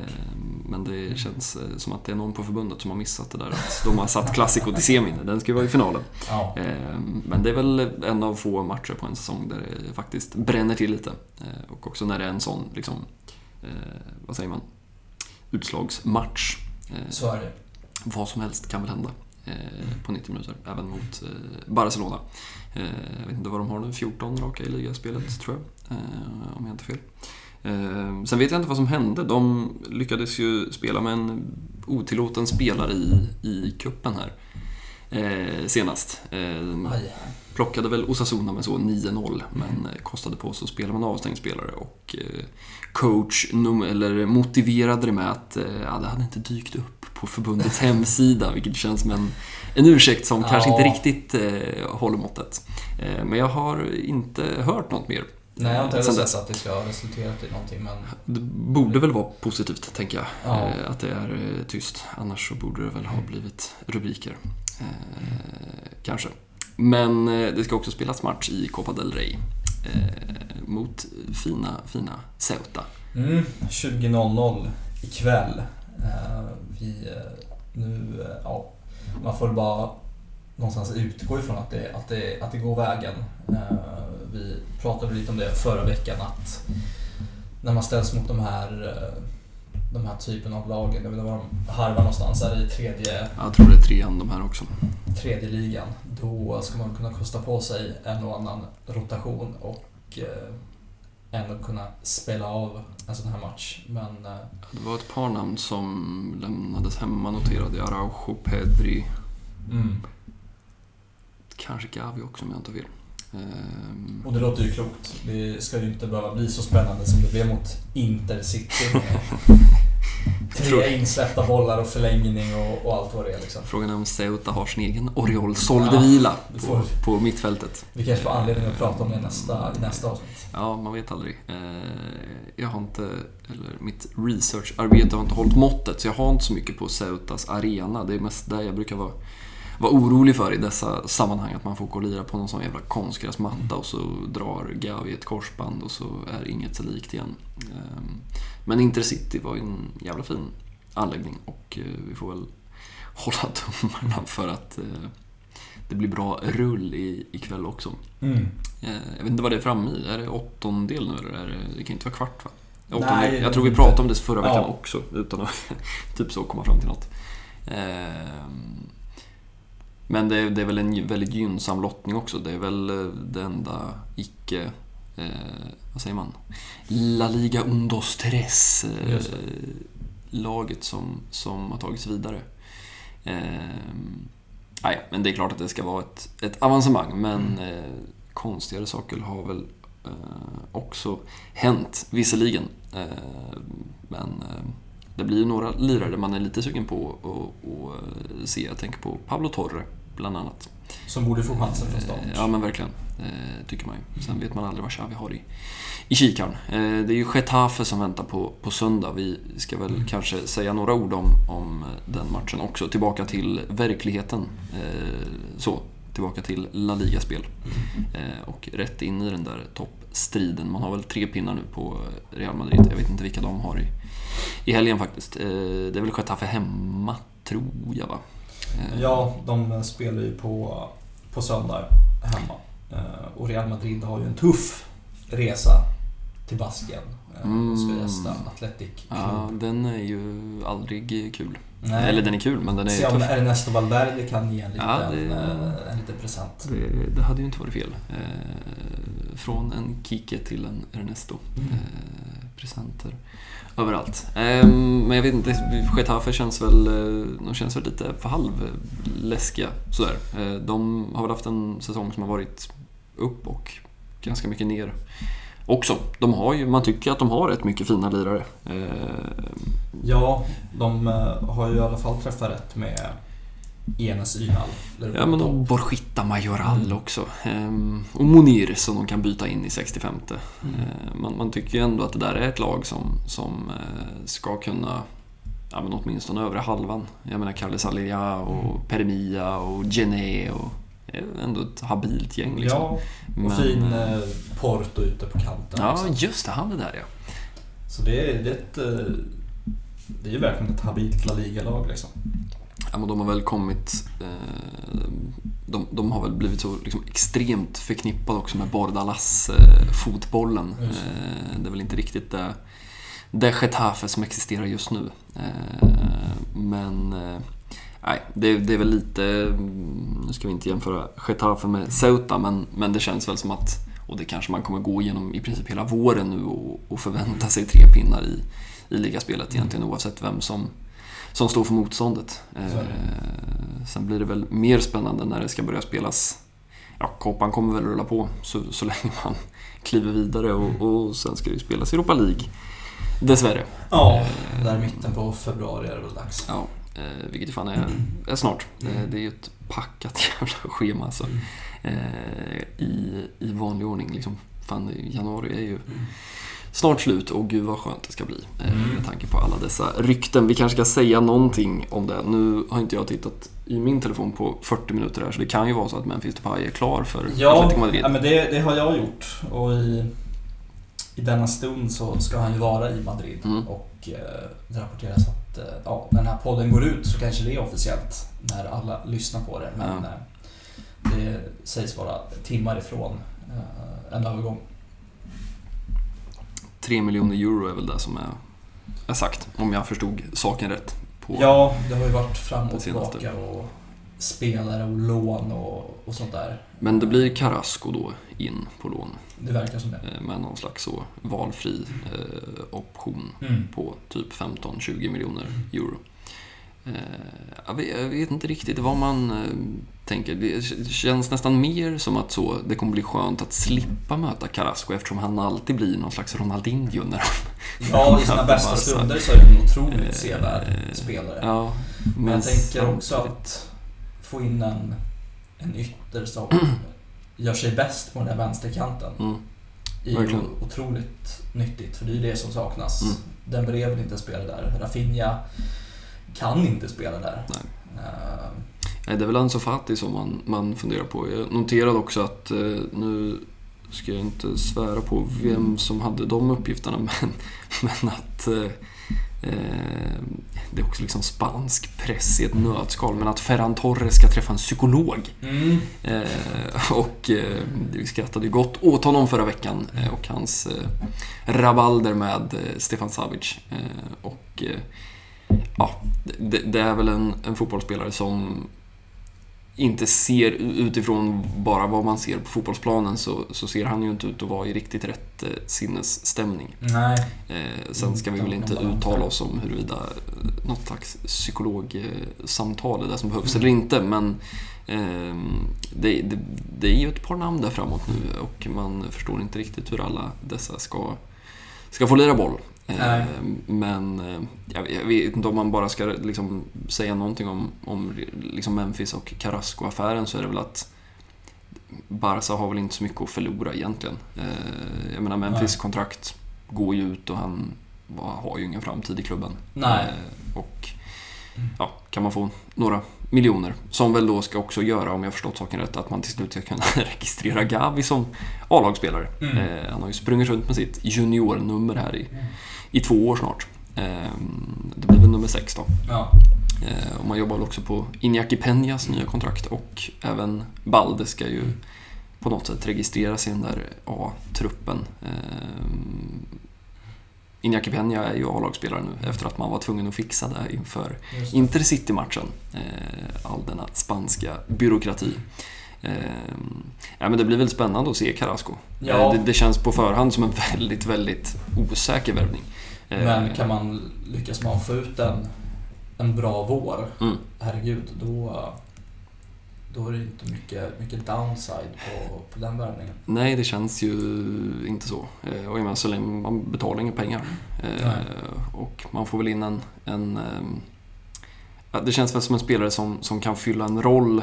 Men det känns eh, som att det är någon på förbundet som har missat det där. Att de har satt Classico till semin. Den ska ju vara i finalen. Ja. Eh, Men det är väl en av få matcher på en säsong där det faktiskt bränner till lite. Och också när det är en sån, liksom, vad säger man, utslagsmatch. Så är det. vad som helst kan väl hända eh, på 90 minuter, även mot Barcelona. Jag vet inte vad de har nu, 14 raka i ligaspelet tror jag, om jag inte fel. Eh, sen vet jag inte vad som hände. De lyckades ju spela med en otillåten spelare i, i kuppen här eh, senast. Eh, plockade väl Osasuna med så 9-0, men eh, kostade på sig att spela med en avstängd spelare. Och eh, coach num- eller motiverade det med att eh, ja, det hade inte dykt upp på förbundets hemsida, vilket känns som en, en ursäkt som Ja. kanske inte riktigt eh, håller måttet. Eh, men jag har inte hört något mer. Nej, jag har inte heller sett att det ska ha resulterat i någonting, men Det borde väl vara positivt, tänker jag. Ja. Eh, att det är eh, tyst. Annars så borde det väl ha blivit rubriker. Eh, kanske. Men eh, det ska också spelas match i Copa del Rey. Eh, mot fina, fina Ceuta. Mm, 20.00 ikväll. Eh, vi, nu, ja, man får bara någonstans utgå ifrån att det, att det, att det går vägen. Eh, vi pratade lite om det förra veckan att när man ställs mot de här, eh, de här typen av lagen, jag vet inte var de harvar någonstans, är det i tredje, Jag tror det är trean de här också. tredje ligan. Då ska man kunna kosta på sig en och annan rotation och eh, ändå kunna spela av en sån här match. Men Det var ett par namn som lämnades hemma noterade jag. Araujo, Pedri, mm. Kanske Gavi också om jag inte fel. Ehm, Och det låter ju klokt. Det ska ju inte behöva bli så spännande som det blev mot Intercity tre insläppta bollar och förlängning och, och allt vad det är liksom. Frågan är om Ceuta har sin egen Oriol Soldevila det på, får- på mittfältet. Vi kanske får anledning att prata om det nästa, i nästa avsnitt. Ja, man vet aldrig. Eh, Jag har inte, eller mitt researcharbete har inte hållit måttet, så jag har inte så mycket på Ceutas arena. Det är mest där jag brukar vara, vara orolig för i dessa sammanhang, att man får gå och lira på någon sån jävla konstgräsmatta och så drar Gavi ett korsband och så är inget sig likt igen. Eh, Men Intercity var ju en jävla fin anläggning och eh, vi får väl hålla tummarna för att eh, det blir bra rull i, ikväll också. Mm. Eh, Jag vet inte vad det är framme i. Är det åttondel nu eller? Är det, det kan inte vara kvart va? Nej, Åttondel. det jag tror vi pratade om det förra veckan Ja. också, utan att typ så komma fram till något. Ehm, Men det är, det är väl en väldigt gynnsam lottning också. Det är väl eh, det enda icke... Eh, vad säger man? La Liga Undos Tres eh, laget som, som har tagits vidare. Ehm, nej, men det är klart att det ska vara ett, ett avancemang, men Mm. eh, konstigare saker har väl eh, också hänt, visserligen. Eh, men eh, det blir ju några lirare man är lite sugen på att se. Jag tänker på Pablo Torre, bland annat. Som borde få chansen från start. Eh, Ja, men verkligen. Eh, tycker man ju. Sen vet man aldrig vad Xavi har i, i kikaren. Eh, det är ju Getafe som väntar på, på söndag. Vi ska väl Mm. kanske säga några ord om, om den matchen också. Tillbaka till verkligheten. Så, tillbaka till La Liga-spel. Eh, och rätt in i den där toppstriden. Man har väl tre pinnar nu på Real Madrid. Jag vet inte vilka de har i, i helgen faktiskt. Eh, det är väl Getafe hemma, tror jag va? Eh, Ja, de spelar ju på, på söndag hemma. Eh, Och Real Madrid har ju en tuff resa till Basken. Eh, Och ska Mm. gästa Athletic Ja, Club. den är ju aldrig kul. Nej. Eller den är kul, men den är Se om tuff. Ernesto Valverde kan ge en liten, Ja, det- en liten present. Det, det hade ju inte varit fel. Från en Kike till en Ernesto. Mm. Presenter överallt. Ehm, men jag vet inte, Getafe känns väl, eh, de känns väl lite för halvläskiga sådär. Eh, de har väl haft en säsong som har varit upp och ganska mycket ner också. De har ju, man tycker att de har rätt mycket fina lirare. Ehm, ja, de eh, har ju i alla fall träffat rätt med Enes Ynal. Ja, men och Borgitta Majoral Mm. också. Ehm, och Monir som de kan byta in i 65. Mm. Ehm, man, man tycker ju ändå att det där är ett lag som, som eh, ska kunna Ja, men åtminstone övre halvan. Jag menar Kalle Salia och Mm. Permia och Gené och är ändå ett habilt gäng liksom. Ja, och Men, fin eh, eh, Porto ute på kanten. Ja, också. just det. Han är där ja. Så det är, det är ett... eh, Det är ju verkligen ett habilt La Liga-lag liksom. Ja, men de har väl kommit... Eh, de, de har väl blivit så liksom, extremt förknippade också med Bordalas-fotbollen. Just Eh, det är väl inte riktigt det, det Getafe som existerar just nu. Eh, men... Eh, nej, det, det är väl lite... mm, Nu ska vi inte jämföra Getafe med Ceuta, men, men det känns väl som att... Och det kanske man kommer gå igenom i princip hela våren nu och, och förvänta sig tre pinnar i, i ligaspelet egentligen oavsett vem som, som står för motståndet. Eh, sen blir det väl mer spännande när det ska börja spelas. Ja, Copan kommer väl rulla på så, så länge man kliver vidare och, och sen ska det ju spelas Europa League. Dessvärre. Ja, Eh, där i mitten på februari är det väl dags. Ja, eh, vilket fan är, är snart. Eh, det är ju ett packat jävla schema alltså. I, I vanlig ordning liksom. Fan, januari är ju snart slut och gud vad skönt det ska bli. Eh, Mm. med tanke på alla dessa rykten. Vi kanske ska säga någonting om det. Nu har inte jag tittat i min telefon på 40 minuter här så det kan ju vara så att Memphis Depay är klar för Ja, Atletico Madrid. ja men det, det har jag gjort. Och i, i denna stund så ska han ju vara i Madrid. Mm. Och eh, det rapporteras att eh, ja, när den här podden går ut så kanske det är officiellt när alla lyssnar på det. Men Ja. eh, det sägs vara timmar ifrån eh, en övergång. 3 miljoner euro är väl det som är, är sagt, om jag förstod saken rätt. Ja, det har ju varit fram och tillbaka och spelare och lån och, och sånt där. Men det blir Carrasco då in på lån Det verkar som det. eh, med någon slags så valfri eh, option Mm. på typ 15-20 miljoner euro. Eh, jag, vet, jag vet inte riktigt vad man eh, tänker. Det känns nästan mer som att så, det kommer bli skönt att slippa möta Carrasco eftersom han alltid blir någon slags Ronaldinho när Ja, i sina bästa Barca. stunder så är det en otroligt Eh, sevärd spelare. Ja, Men jag tänker också att få in en, en ytter som gör sig bäst på den här vänsterkanten Mm, är verkligen. otroligt nyttigt, för det är det som saknas. Mm. Dembélé vill inte spela där. Rafinha kan inte spela där. Nej. Eh, Nej, det är väl Ansu Fati som man, man funderar på. Jag noterade också att, eh, nu ska jag inte svära på vem som hade de uppgifterna, men, men att eh, eh, det är också liksom spansk press i ett nötskal, men att Ferran Torres ska träffa en psykolog. mm. Eh, och eh, vi skrattade ju gott åt honom förra veckan eh, och hans rabalder med Stefan Savic. Och ja, det, det är väl en, en fotbollsspelare som inte ser utifrån bara vad man ser på fotbollsplanen så, så ser han ju inte ut att vara i riktigt rätt eh, sinnesstämning. Nej. Eh, sen ska vi väl inte uttala oss om huruvida eh, något slags psykologsamtal är det som behövs eller inte. Men eh, det, det, det är ju ett par namn där framåt nu och man förstår inte riktigt hur alla dessa ska, ska få lira boll. Eh, Nej. men eh, jag, vet inte om man bara ska liksom säga någonting om, om liksom Memphis och Carrasco-affären så är det väl att Barca har väl inte så mycket att förlora egentligen. Eh, jag menar Memphis Nej. kontrakt går ju ut och han har ju ingen framtid i klubben. Nej. Eh, och ja, kan man få några miljoner, som väl då ska också göra, om jag förstått saken rätt, att man till slut ska kunna registrera Gavi som A-lagsspelare. Mm. Eh, han har ju sprungit runt med sitt juniornummer här i, i två år snart. Eh, det blir väl nummer sex då. Ja. Eh, och man jobbar väl också på Iñaki Peñas nya kontrakt och även Balde ska ju på något sätt registreras i den där A-truppen. Eh, Iñaki Peña är ju A-lagsspelare nu efter att man var tvungen att fixa det inför. Intercity-matchen. Eh, all denna spanska byråkrati. Ehm, ja, men det blir väl spännande att se Carrasco. Ja. Eh, Det, det känns på förhand som en väldigt, väldigt osäker värvning. Eh, Men kan man lyckas att få ut en, en bra vår, Mm. herregud, då, då är det inte mycket, mycket downside på, på den värvningen. Nej, det känns ju inte så. Eh, Och jag menar, så länge man betalar inga pengar. Eh, Nej. Och man får väl in en... en ehm, det känns väl som en spelare som, som kan fylla en roll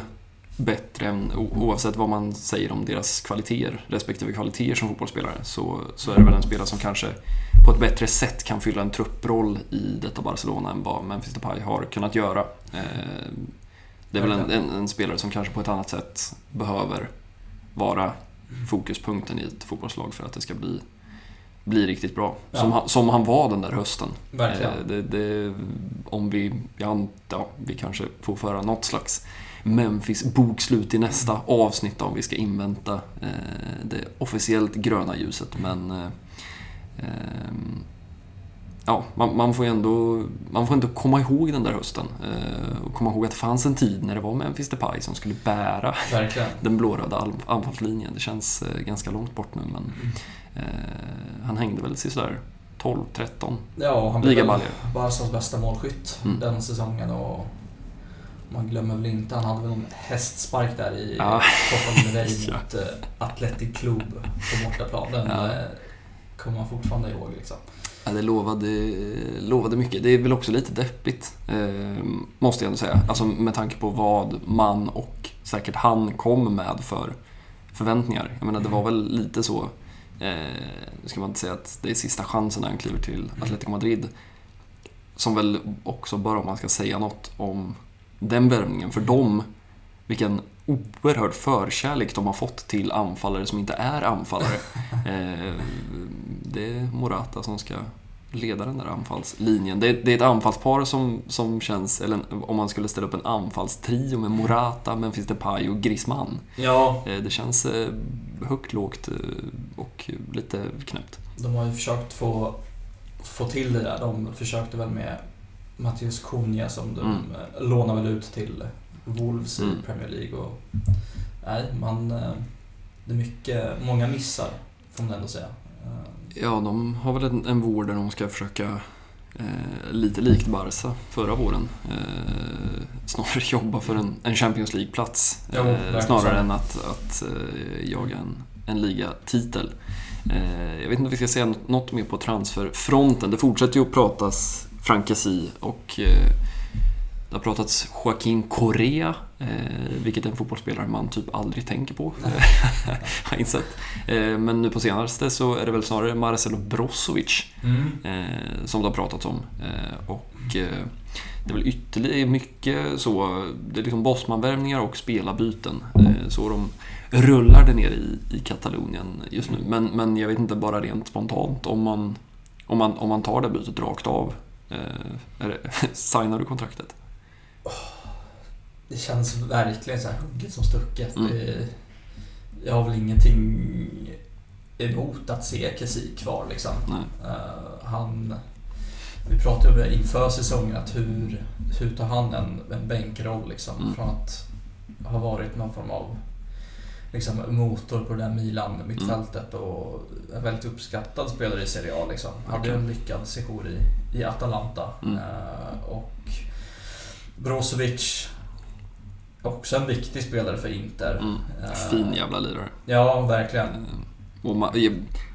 bättre än oavsett vad man säger om deras kvaliteter, respektive kvaliteter som fotbollsspelare, så, så är det väl en spelare som kanske på ett bättre sätt kan fylla en trupproll i detta Barcelona än vad Memphis Depay har kunnat göra. Eh, Det är väl en, en, en spelare som kanske på ett annat sätt behöver vara fokuspunkten i ett fotbollslag för att det ska bli, bli riktigt bra. Ja. Som, han, som han var den där hösten. Verkligen. Eh, Det, det, om vi, jag antar, vi kanske får föra något slags Memphis-bokslut i nästa avsnitt om vi ska invänta eh, det officiellt gröna ljuset. Men eh, ehm, ja, man, man får ändå, man får ändå komma ihåg den där hösten. Eh, och komma ihåg att det fanns en tid när det var Memphis Depay som skulle bära Verkligen. den blåröda all- anfallslinjen. Det känns eh, ganska långt bort nu men eh, han hängde väl sådär 12-13 Ja, han blev. Barcas bästa målskytt Mm. den säsongen och man glömmer väl inte, han hade väl en hästspark där i Ja. Copa del Rey Ja. mot eh, Athletic Club på bortaplan. Den Ja. eh, kommer man fortfarande ihåg liksom. Ja, det lovade, lovade mycket. Det är väl också lite deppigt, eh, måste jag ändå säga. Alltså med tanke på vad man och säkert han kom med för förväntningar. Jag menar, det var väl lite så, eh, nu ska man inte säga att det är sista chansen när han kliver till Atletico Madrid. Som väl också bara om man ska säga något om den värvningen. För dem, vilken oerhörd förkärlek de har fått till anfallare som inte är anfallare. Eh, det är Morata som ska leda den där anfallslinjen. Det är, det är ett anfallspar som, som känns, eller om man skulle ställa upp en anfallstrio med Morata, Memphis Depay och Griezmann. Ja, Eh, det känns eh, högt, lågt och lite knäppt. de har ju försökt få, få till det där. De försökte väl med Mattias Cunha som de Mm. lånade väl ut till Wolves Mm. i Premier League. Och, nej, man, eh, det är mycket, många missar får man ändå säga. Eh, Ja, de har väl en, en vår där de ska försöka eh, lite likt Barca förra våren. Eh, snarare jobba för en, en Champions League-plats. Eh, snarare än att, att eh, jaga en, en ligatitel. Jag vet inte om vi ska säga något, något mer på transferfronten. Det fortsätter ju att pratas Frankesi och det har pratats Joaquin Correa, eh, vilket är en fotbollsspelare man typ aldrig tänker på. har insett. Eh, men nu på senaste så är det väl snarare Marcelo Brozovic Mm. eh, som det har pratats om. Och det är väl ytterligare mycket så, det är liksom bossmanvärvningar och spelarbyten. Så de rullar det ner i, i Katalonien just nu. Men, men jag vet inte bara rent spontant om man, om man, om man tar det bytet rakt av. Eh, signar du kontraktet? Det känns verkligen så här hugget som stucket. Mm. Jag har väl ingenting emot att se Kessie kvar liksom. Nej. Eh, han, vi pratade om det inför säsongen, att hur, hur tar han en, en bänkroll liksom? Mm. Från att ha varit någon form av liksom, motor på det där Milan mittfältet och en väldigt uppskattad spelare i Serie A. Liksom. Hade ju Verkligen. en lyckad sejour i, i Atalanta. Mm. Eh, och Brozovic, också en viktig spelare för Inter. Mm. Eh, Fin jävla lirare. Ja, verkligen. Eh, Och man, jag-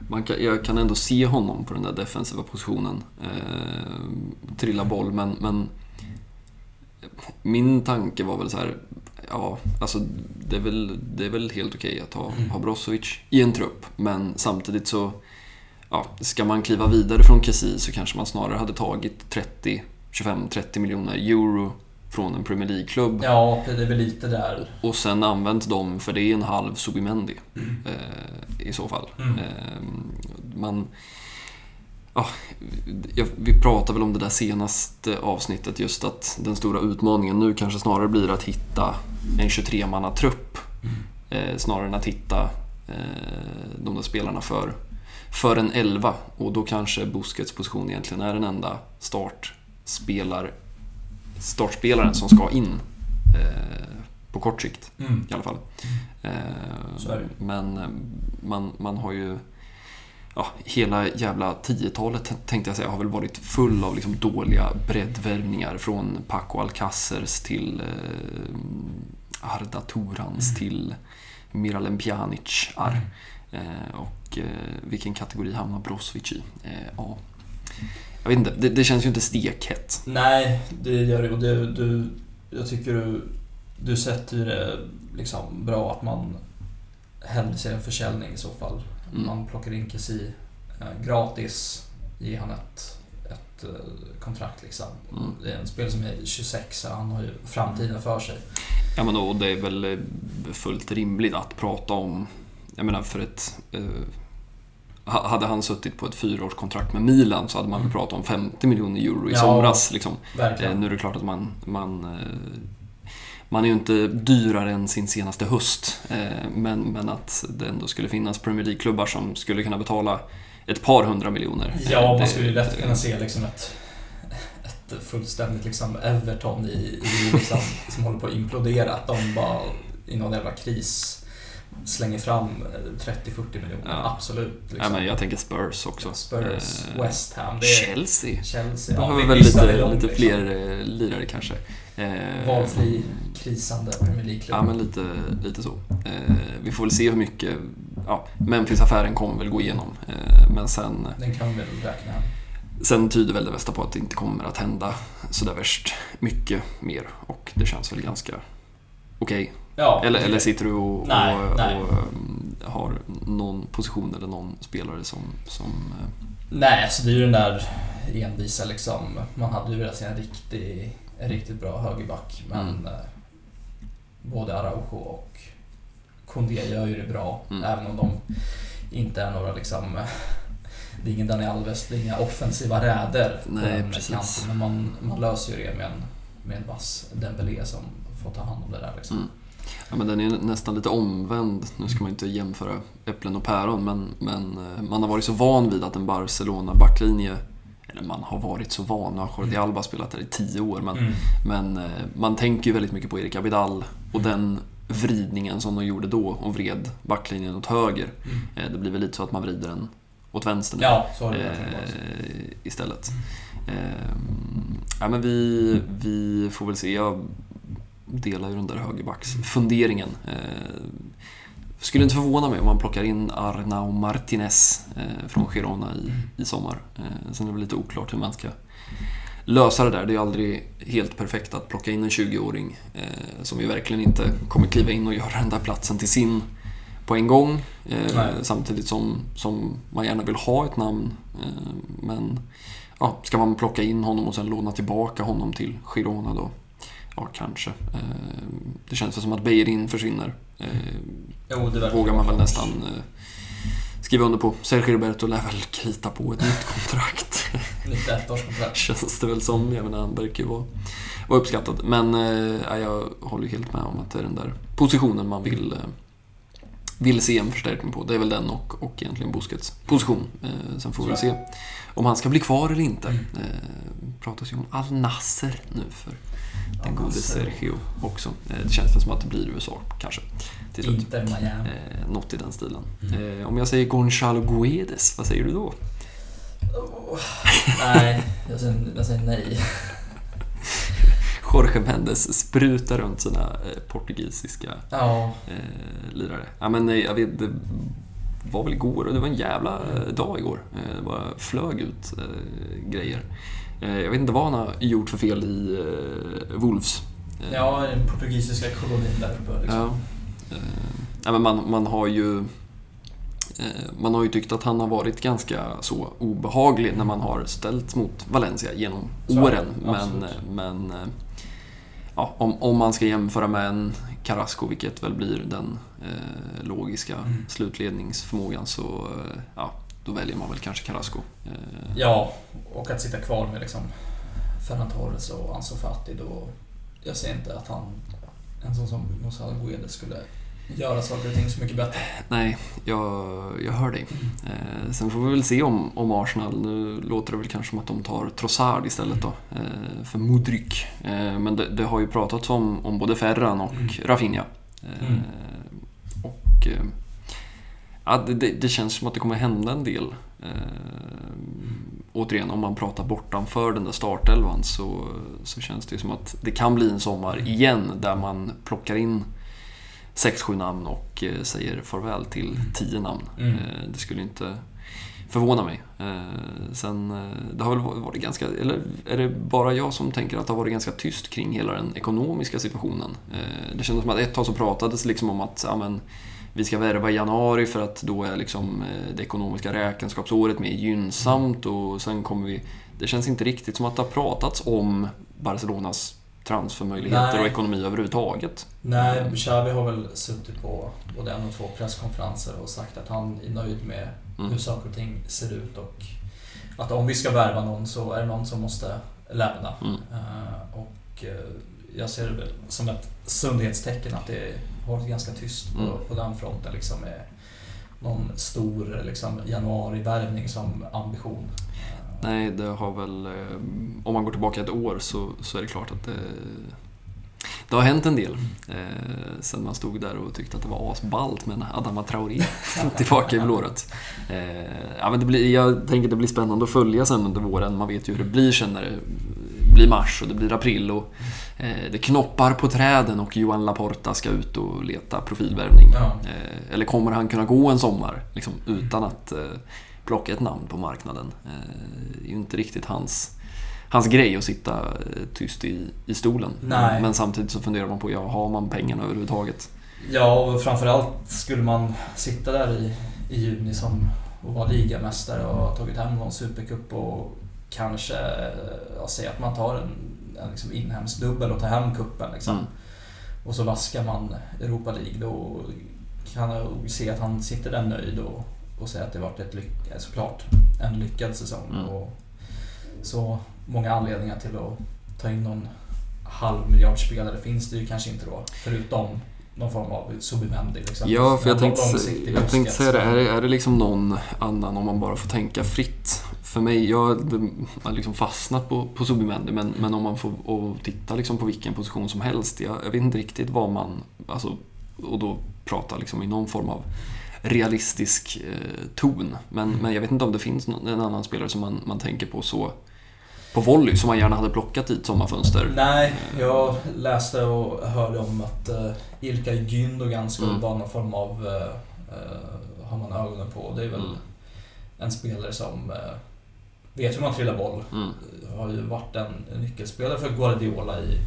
man kan, jag kan ändå se honom på den där defensiva positionen. Eh, trilla boll, men, men min tanke var väl så här. Ja, alltså det är väl, det är väl helt okej att ha, Mm. ha Brozovic i en trupp. Men samtidigt så, ja, ska man kliva vidare från Kessie så kanske man snarare hade tagit 30, 25-30 miljoner euro från en Premier League-klubb Ja, det är väl lite där. och sen använt dem för det är en halv Subimendi eh, i så fall. Mm. Eh, man, jag- vi pratade väl om det där senaste avsnittet just att den stora utmaningen nu kanske snarare blir att hitta en 23-manna-trupp eh, snarare än att hitta eh, de där spelarna för, för en 11 och då kanske Busquets position egentligen är den enda startspelar, startspelaren som ska in. Eh, på kort sikt Mm. i alla fall. Eh. Men eh, man, man har ju... Ja, hela jävla 10-talet t- tänkte jag säga har väl varit full av liksom dåliga breddvärvningar från Paco Alcacers till eh, Arda Torans Mm. till Miralem Pjanic. Ar. Eh, och eh, vilken kategori hamnar Brozovic i? Eh, ja. Jag vet inte, det, det känns ju inte stekhett. Nej, det gör det. Och du, du, jag tycker du, du sätter ju det liksom bra att man ser en försäljning i så fall. Mm. Man plockar in Kessie eh, gratis, ger han ett, ett eh, kontrakt liksom. Mm. Det är en spelare som är 26 så han har ju framtiden för sig. Ja men och det är väl eh, fullt rimligt att prata om, jag menar för ett... Eh, hade han suttit på ett fyraårskontrakt med Milan så hade man väl Mm. pratat om 50 miljoner euro i Ja, somras. Liksom. Eh, Verkligen. nu är det klart att man, man, eh, man är ju inte dyrare än sin senaste höst. Eh, men, men att det ändå skulle finnas Premier League-klubbar som skulle kunna betala ett par hundra miljoner. Ja, Eh, man det- skulle ju lätt kunna se liksom ett, ett fullständigt liksom Everton i, i liksom, som håller på att implodera. Att de bara i någon jävla kris slänger fram eh, 30-40 miljoner. Ja. Absolut. Ja, Liksom. men jag tänker Spurs också. Spurs, Eh, West Ham. Chelsea. Chelsea. Behöver vi- väl lite, lite liksom. fler eh, lirare kanske. Eh, Valfri, krisande Premier League-klubb. Ja, men lite, lite så. Eh, vi får väl se hur mycket... Ja, Memphis-affären kommer väl gå igenom. Eh, men sen, Den kan vi väl räkna hem. sen tyder väl det mesta på att det inte kommer att hända sådär värst mycket mer. Och det känns väl ganska okej. Ja, Eller, eller sitter du och, Nej, och, nej. och um, har någon position eller någon spelare som... som eh, Nej, så det är ju den där envisa liksom. Man hade ju velat se en, riktig, en riktigt bra högerback. Men Mm. eh, både Araujo och Koundé gör ju det bra. Mm. Även om de inte är några liksom... eh, Det är ingen Dani Alves, det är inga offensiva räder på Nej, den precis. kanten. Men man, man löser ju det med en, med en vass Dembélé som får ta hand om det där liksom. Mm. Ja, men den är nästan lite omvänd. Nu ska man inte jämföra äpplen och päron, men, men eh, man har varit så van vid att en Barcelona-backlinje eller man har varit så van, nu har Jordi Alba spelat där i tio år, men, Mm. men eh, man tänker ju väldigt mycket på Erik Abidal och den vridningen som de gjorde då och vred backlinjen åt höger. Mm. Eh, Det blir väl lite så att man vrider den åt vänster nu. Ja, istället. Eh, ja, men vi, vi får väl se. Jag delar ju den där högerbacksfunderingen. Eh, skulle inte förvåna mig om man plockar in Arnau Martinez eh, från Girona i, i sommar. Eh, sen är det väl lite oklart hur man ska lösa det där. Det är aldrig helt perfekt att plocka in en 20-åring eh, som ju verkligen inte kommer kliva in och göra den där platsen till sin på en gång. Eh, samtidigt som, som man gärna vill ha ett namn. Eh, men ja, ska man plocka in honom och sen låna tillbaka honom till Girona då? Ja, kanske. Eh, det känns som att Beirin försvinner. Eh, Jo, vågar man väl nästan eh, skriva under på. Sergio Roberto lär väl krita på ett nytt kontrakt. Nytt ettårskontrakt. Känns det väl som. Jag menar, han verkar ju vara, vara uppskattad. Men eh, ja, jag håller helt med om att det är den där positionen man vill, eh, vill se en förstärkning på. Det är väl den och, och egentligen Busquets position. Eh, sen får vi se om han ska bli kvar eller inte. Mm. Pratas ju om Al Nasser nu för den gode. Sergio också. Eh, det känns som att det blir USA kanske till slut. Inter Miami. Eh, något i den stilen. Mm. Eh, om jag säger Gonzalo Guedes, vad säger du då? Oh, nej, jag säger, jag säger nej. Jorge Mendes sprutar runt sina eh, portugisiska Ja, eh, lirare. Ja, men nej, jag vet, det var väl igår och det var en jävla eh, dag igår. Eh, det bara flög ut eh, grejer. Eh, jag vet inte vad han har gjort för fel i eh, Wolves. Eh, ja den portugisiska kolonin där uppe. Liksom. Ja. Men man, man har ju man har ju tyckt att han har varit ganska så obehaglig när man har ställts mot Valencia genom Så, åren. Men, men ja, om, om man ska jämföra med en Carrasco, vilket väl blir den eh, logiska Mm. slutledningsförmågan, så ja, då väljer man väl kanske Carrasco. Eh, Ja, och att sitta kvar med liksom Ferran Torres och Ansu Fati då... Jag ser inte att han, en sån som Gonzalo Guedes skulle göra saker och ting så mycket bättre. Nej, jag, jag hör dig. Eh, sen får vi väl se om, om Arsenal, nu låter det väl kanske som att de tar Trossard istället då, eh, för Mudryk. Eh, men det, det, har ju pratats om, om både Ferran och mm. Rafinha. Eh, mm. Och eh, ja, det, det, känns som att det kommer hända en del. Eh, återigen, om man pratar bortanför den där startelvan så, så känns det som att det kan bli en sommar igen där man plockar in 6-7 namn och eh, säger farväl till 10 namn. Mm. Eh, det skulle inte förvåna mig. Eh, sen, det har väl varit ganska, eller är det bara jag som tänker att det har varit ganska tyst kring hela den ekonomiska situationen? Det kändes som att ett tag så pratades liksom om att ja, men, vi ska värva i januari för att då är liksom det ekonomiska räkenskapsåret mer gynnsamt och sen kommer vi... Det känns inte riktigt som att det har pratats om Barcelonas transfermöjligheter Nej. och ekonomi överhuvudtaget. Nej, Xavi har väl suttit på både en och två presskonferenser och sagt att han är nöjd med mm. hur saker och ting ser ut och att om vi ska värva någon så är det någon som måste lämna. Mm. Uh, och uh, jag ser det som ett sundhetstecken att det varit ganska tyst på, mm. på den fronten liksom med någon stor liksom, januarivärvning som ambition. Nej, det har väl... Eh, om man går tillbaka ett år så, så är det klart att det, det har hänt en del. Eh, sen man stod där och tyckte att det var asballt med Adama Traoré tillbaka i blåret. Eh, ja, men det blir, jag tänker att det blir spännande att följa sen under våren. Man vet ju hur det blir sen när det blir mars och det blir april. Och, det knoppar på träden och Johan Laporta ska ut och leta profilvärvning. Ja. Eh, eller kommer han kunna gå en sommar liksom, utan att eh, plocka ett namn på marknaden. Eh, det är ju inte riktigt hans, hans grej att sitta eh, tyst i, i stolen. Nej. Men samtidigt så funderar man på, ja, har man pengarna överhuvudtaget? Ja, och framförallt skulle man sitta där i, i juni som och vara ligamästare och ha tagit hem någon supercup och kanske ja, säga att man tar en, en liksom inhemsk dubbel och tar hem kuppen liksom. Mm. Och så vaskar man Europa League. Då kan jag se att han sitter där nöjd och och säga att det varit ett lyck, eh, såklart en lyckad säsong. Mm. Och så många anledningar till att ta in någon halvmiljardspelare finns det ju kanske inte då. Förutom någon form av Subimendi. Liksom. Ja, för jag tänkte, jag tänkte säga det. Är, det. är det liksom någon annan om man bara får tänka fritt? För mig, jag har liksom fastnat på, på Subimendi men, men om man får och titta liksom på vilken position som helst. Jag, jag vet inte riktigt vad man... Alltså, och då prata liksom i någon form av realistisk eh, ton. Men, mm. men jag vet inte om det finns någon, en annan spelare som man, man tänker på så på volley som man gärna hade plockat i ett sommarfönster. Nej, jag läste och hörde om att uh, Ilkay Gündogan skulle mm. vara någon form av, uh, uh, har man ögonen på. Det är väl mm. en spelare som uh, vet hur man trillar boll. Mm. Har ju varit en nyckelspelare för Guardiola i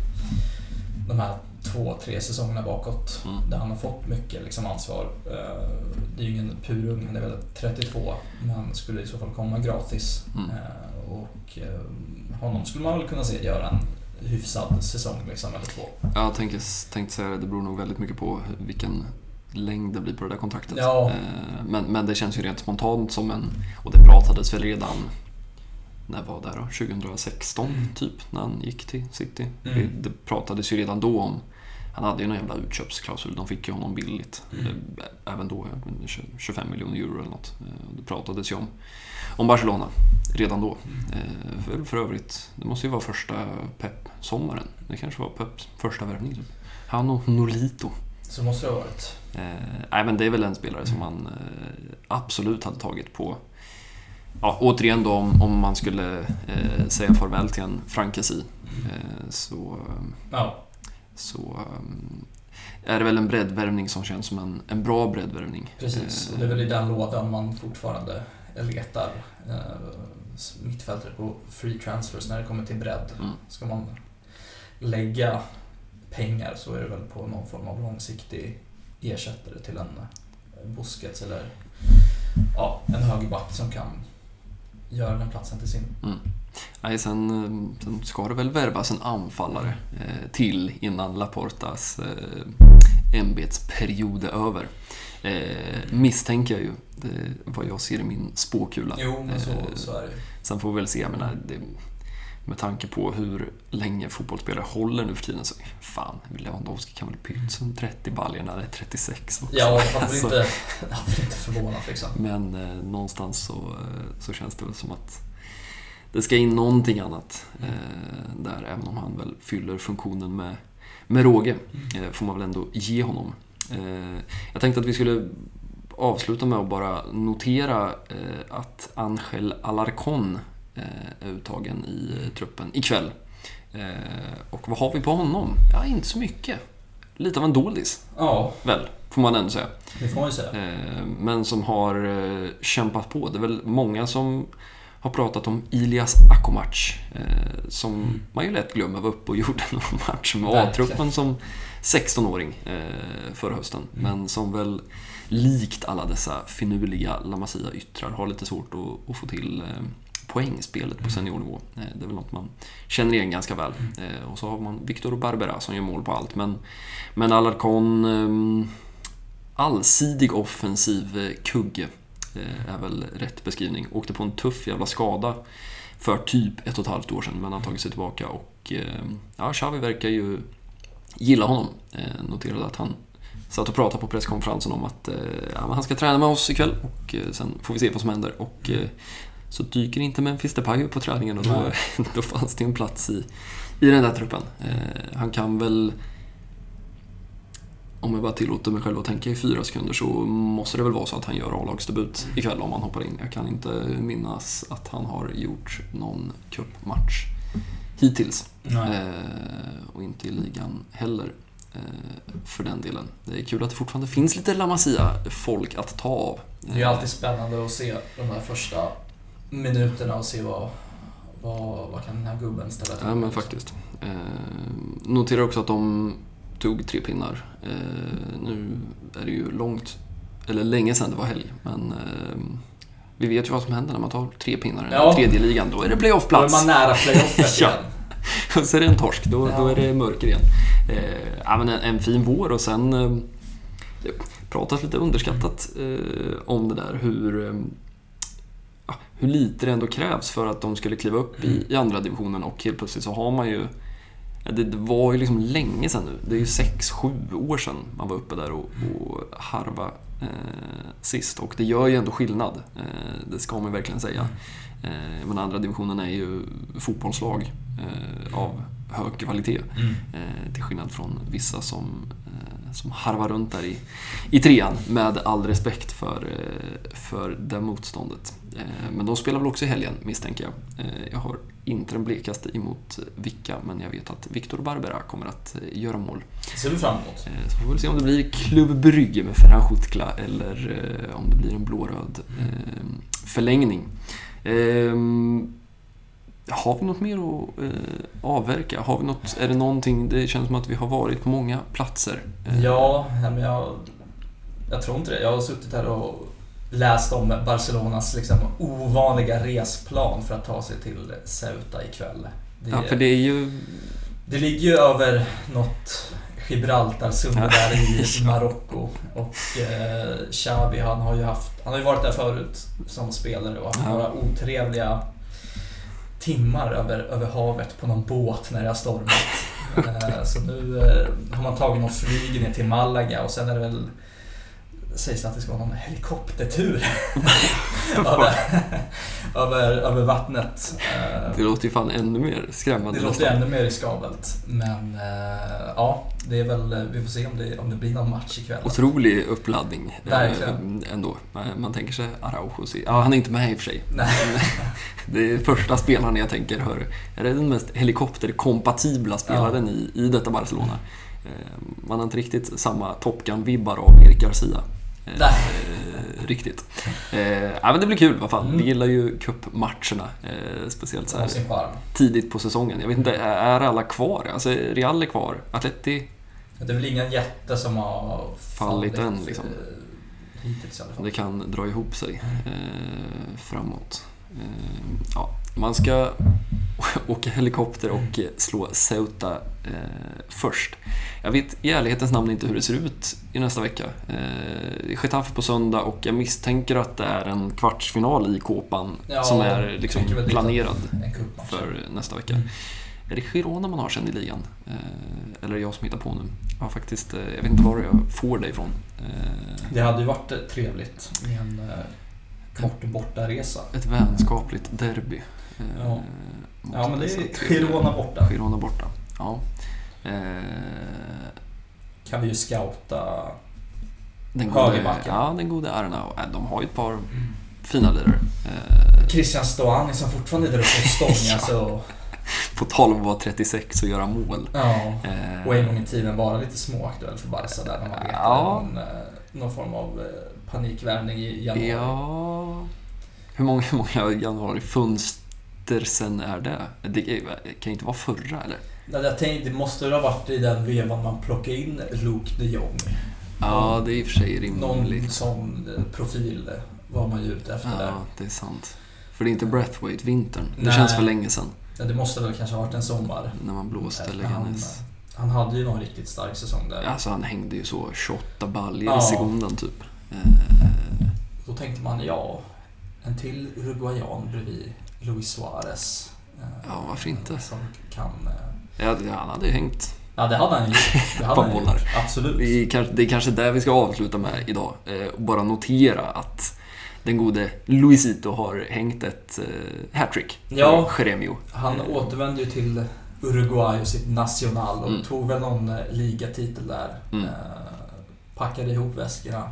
de här två, tre säsongerna bakåt. Mm. Där han har fått mycket liksom, ansvar. Eh, det är ju ingen purung, han är väl 32. Men skulle i så fall komma gratis. Mm. Eh, och eh, honom skulle man väl kunna se göra en hyfsad säsong liksom, eller två. Jag tänkte, tänkte säga det, det beror nog väldigt mycket på vilken längd det blir på det där kontraktet. Ja. Men, men det känns ju rent spontant som en, och det pratades väl redan när var det då? 2016 mm. typ, när han gick till City. Mm. Det, pratades ju redan då om han hade ju någon jävla utköpsklausul, de fick ju honom billigt. Mm. Eh, även då, 25 miljoner euro eller något. Eh, det pratades ju om, om Barcelona redan då. Mm. För, för övrigt, det måste ju vara första Pep-sommaren. Det kanske var Peps första värvning. Typ. Han och Nolito. Så måste det ha varit. Eh, nej, men det är väl en spelare som mm. man eh, absolut hade tagit på Ja, återigen då om, om man skulle eh, säga farväl till en frankesi eh, så, ja. så um, är det väl en breddvärvning som känns som en, en bra breddvärvning. Precis, och det är väl i den lådan man fortfarande letar eh, mittfältare på free transfers när det kommer till bredd. Mm. Ska man lägga pengar så är det väl på någon form av långsiktig ersättare till en Busquets eller ja, en högerback som kan göra den platsen till sin. Mm. Nej, sen, eh, sen ska det väl värvas en anfallare eh, till innan Laportas eh, ämbetsperiod är över. Eh, misstänker jag ju, det, vad jag ser i min spåkula. Jo, men så, eh, så är det Sen får vi väl se, jag menar, det, med tanke på hur länge fotbollsspelare håller nu för tiden så fan, Lewandowski kan väl pytsa en 30 baljor när det är 36 också. Ja, det hade Alltså, inte, inte förvånat liksom. Men eh, någonstans så, eh, så känns det väl som att det ska in någonting annat eh, där, även om han väl fyller funktionen med, med råge. Eh, får man väl ändå ge honom. Eh, jag tänkte att vi skulle avsluta med att bara notera eh, att Angel Alarcon uttagen i eh, truppen ikväll. Eh, och vad har vi på honom? Ja, inte så mycket. Lite av en doldis, Ja, väl, får man ändå säga. det får man säga. Eh, Men som har eh, kämpat på. Det är väl många som har pratat om Ilias Akomac. eh, Som man ju lätt glömmer var uppe och gjorde någon match med. A-truppen som 16-åring eh, förra hösten. Men som väl likt alla dessa finurliga La Masia-yttrar har lite svårt att, att få till eh, poängspelet på seniornivå. Eh, det är väl något man känner igen ganska väl. Eh, och så har man Victor Barbera som gör mål på allt. Men, men Alarcon eh, allsidig offensiv kugge är väl rätt beskrivning. Åkte på en tuff jävla skada för typ ett och ett halvt år sedan men har tagit sig tillbaka och ja, Xavi verkar ju gilla honom. Noterade att han satt och pratade på presskonferensen om att eh, ja, han ska träna med oss ikväll och eh, sen får vi se vad som händer. Och eh, så dyker inte Memphis Depay upp på träningen och då, då fanns det en plats i, i den där truppen. Eh, han kan väl om jag bara tillåter mig själv att tänka i fyra sekunder så måste det väl vara så att han gör A-lagsdebut ikväll om han hoppar in. Jag kan inte minnas att han har gjort någon cupmatch hittills. Eh, och inte i ligan heller. Eh, för den delen. Det är kul att det fortfarande finns lite La Masia-folk att ta av. Det är ju alltid spännande att se de här första minuterna och se vad, vad, vad kan den här gubben ställa till Ja, men med. faktiskt. Eh, noterar också att de tog tre pinnar. Eh, nu är det ju långt, eller länge sedan det var helg, men eh, vi vet ju vad som händer när man tar tre pinnar i Ja. tredje ligan. Då är det Då är playoffplats. man nära playoffet Ja. igen. Och så är det en torsk, då, Ja. då är det mörker igen. Eh, ja, men en, en fin vår och sen eh, det pratas lite underskattat eh, om det där hur, eh, hur lite det ändå krävs för att de skulle kliva upp i, i andra divisionen och helt plötsligt så har man ju det, det var ju liksom länge sedan nu. Det är ju 6-7 år sedan man var uppe där och, och harva eh, sist. Och det gör ju ändå skillnad. Eh, det ska man verkligen säga. Eh, men andra divisionen är ju fotbollslag eh, av hög kvalitet. Mm. Eh, till skillnad från vissa som, eh, som harvar runt där i, i trean. Med all respekt för, eh, för det motståndet. Eh, men de spelar väl också i helgen misstänker jag. Eh, jag har inte den blekaste emot Vicka men jag vet att Victor Barbera kommer att göra mål. Det ser vi fram emot. Så får vi väl se om det blir Klubb Brygge med Ferhan Schutkla eller om det blir en blåröd förlängning. Har vi något mer att eh, avverka? Har vi något, är det någonting, det känns som att vi har varit på många platser. Eh, Ja, men jag, jag tror inte det. Jag har suttit här och läst om Barcelonas liksom, ovanliga resplan för att ta sig till Ceuta ikväll. Det, Ja, för det är ju... det ligger ju över något Gibraltarsundet Ja. där i Marocko. Och eh, Xavi, han har ju haft, han har ju varit där förut som spelare och haft Ja. några otrevliga timmar över, över havet på någon båt när det har stormat. Eh, Så nu eh, har man tagit något flyg ner till Malaga och sen är det väl sägs det att det ska vara någon helikoptertur över, över, över vattnet. Eh, Det låter ju fan ännu mer skrämmande Det låter nästan. ännu mer riskabelt. Men eh, ja, det är väl, vi får se om det, om det blir någon match ikväll. Otrolig uppladdning eh, Verkligen. ändå. Man- tänker sig Araujo. Ja, han är inte med i och för sig. Nej. Det är första spelaren jag tänker, hör, är det den mest helikopterkompatibla spelaren i, i detta Barcelona? Eh, Man har inte riktigt samma Top Gun-vibbar av Erik Garcia. Eh, Nej. riktigt. Eh, ja, men det blir kul alla fall. Mm. Vi gillar ju cupmatcherna. Eh, speciellt så här tidigt på säsongen. Jag vet inte, är alla kvar? Alltså Real är kvar. Atleti, Det är väl ingen jätte som har Fallit än, liksom. eh, Hittills i alla fall. det kan dra ihop sig eh, framåt. Eh, ja, man ska åka helikopter och slå Ceuta eh, först. Jag vet i ärlighetens namn inte hur det ser ut i nästa vecka. Eh, Getafe på söndag och jag misstänker att det är en kvartsfinal i Kåpan Ja, som är liksom planerad för nästa vecka. Mm. Är det Girona man har sen i ligan? Eh, eller är det jag som hittar på nu? Jag, faktiskt, eh, jag vet inte var jag får det ifrån. Eh, Det hade ju varit eh, trevligt med en eh, kort bortaresa. ett vänskapligt derby. Eh, Ja. mot Ja, men det är Girona borta. Girona borta. Ja. Eh, Kan vi ju scouta. den gode, ja, den gode Arnau. Eh, De har ju ett par fina lirare. Eh, Christian Stoani som fortfarande är där uppe och stångas och... på 12 var 36 och göra mål. Ja. Eh, Och en gång i tiden vara lite småaktuell för Barca där när man letade Ja. någon, eh, någon form av eh, panikvärvning i januari. Ja... Hur många, hur många januarifönster sen är det? Det kan ju inte vara förra, eller? Nej, Jag tänkte, det måste väl ha varit i den vevan man plockade in Luke de Jong. Ja, det är i och för sig Någon rimligt. sån eh, profil var man ju ute efter där. Ja, det är sant. För det är inte Breathwaite, vintern. Det känns för länge sedan. Ja, det måste väl kanske ha varit en sommar. När man blåste Han, Leganes. han hade ju någon riktigt stark säsong där. Alltså han hängde ju så 28 baljor Ja. i sekunden typ. Eh, Då tänkte man, ja, en till uruguayan bredvid Luis Suarez. eh, Ja, varför inte? Som kan... eh, ja, det- han hade ju hängt. Ja, det hade han gjort. Det hade han bollar. gjort. Absolut. Vi det är kanske där vi ska avsluta med idag. Eh, och bara notera att den gode Luisito har hängt ett eh, hattrick Ja. Jeremio. Han Eh, återvände ju till Uruguay och sitt Nacional och Mm. tog väl någon eh, ligatitel där. Mm. Eh, packade ihop väskorna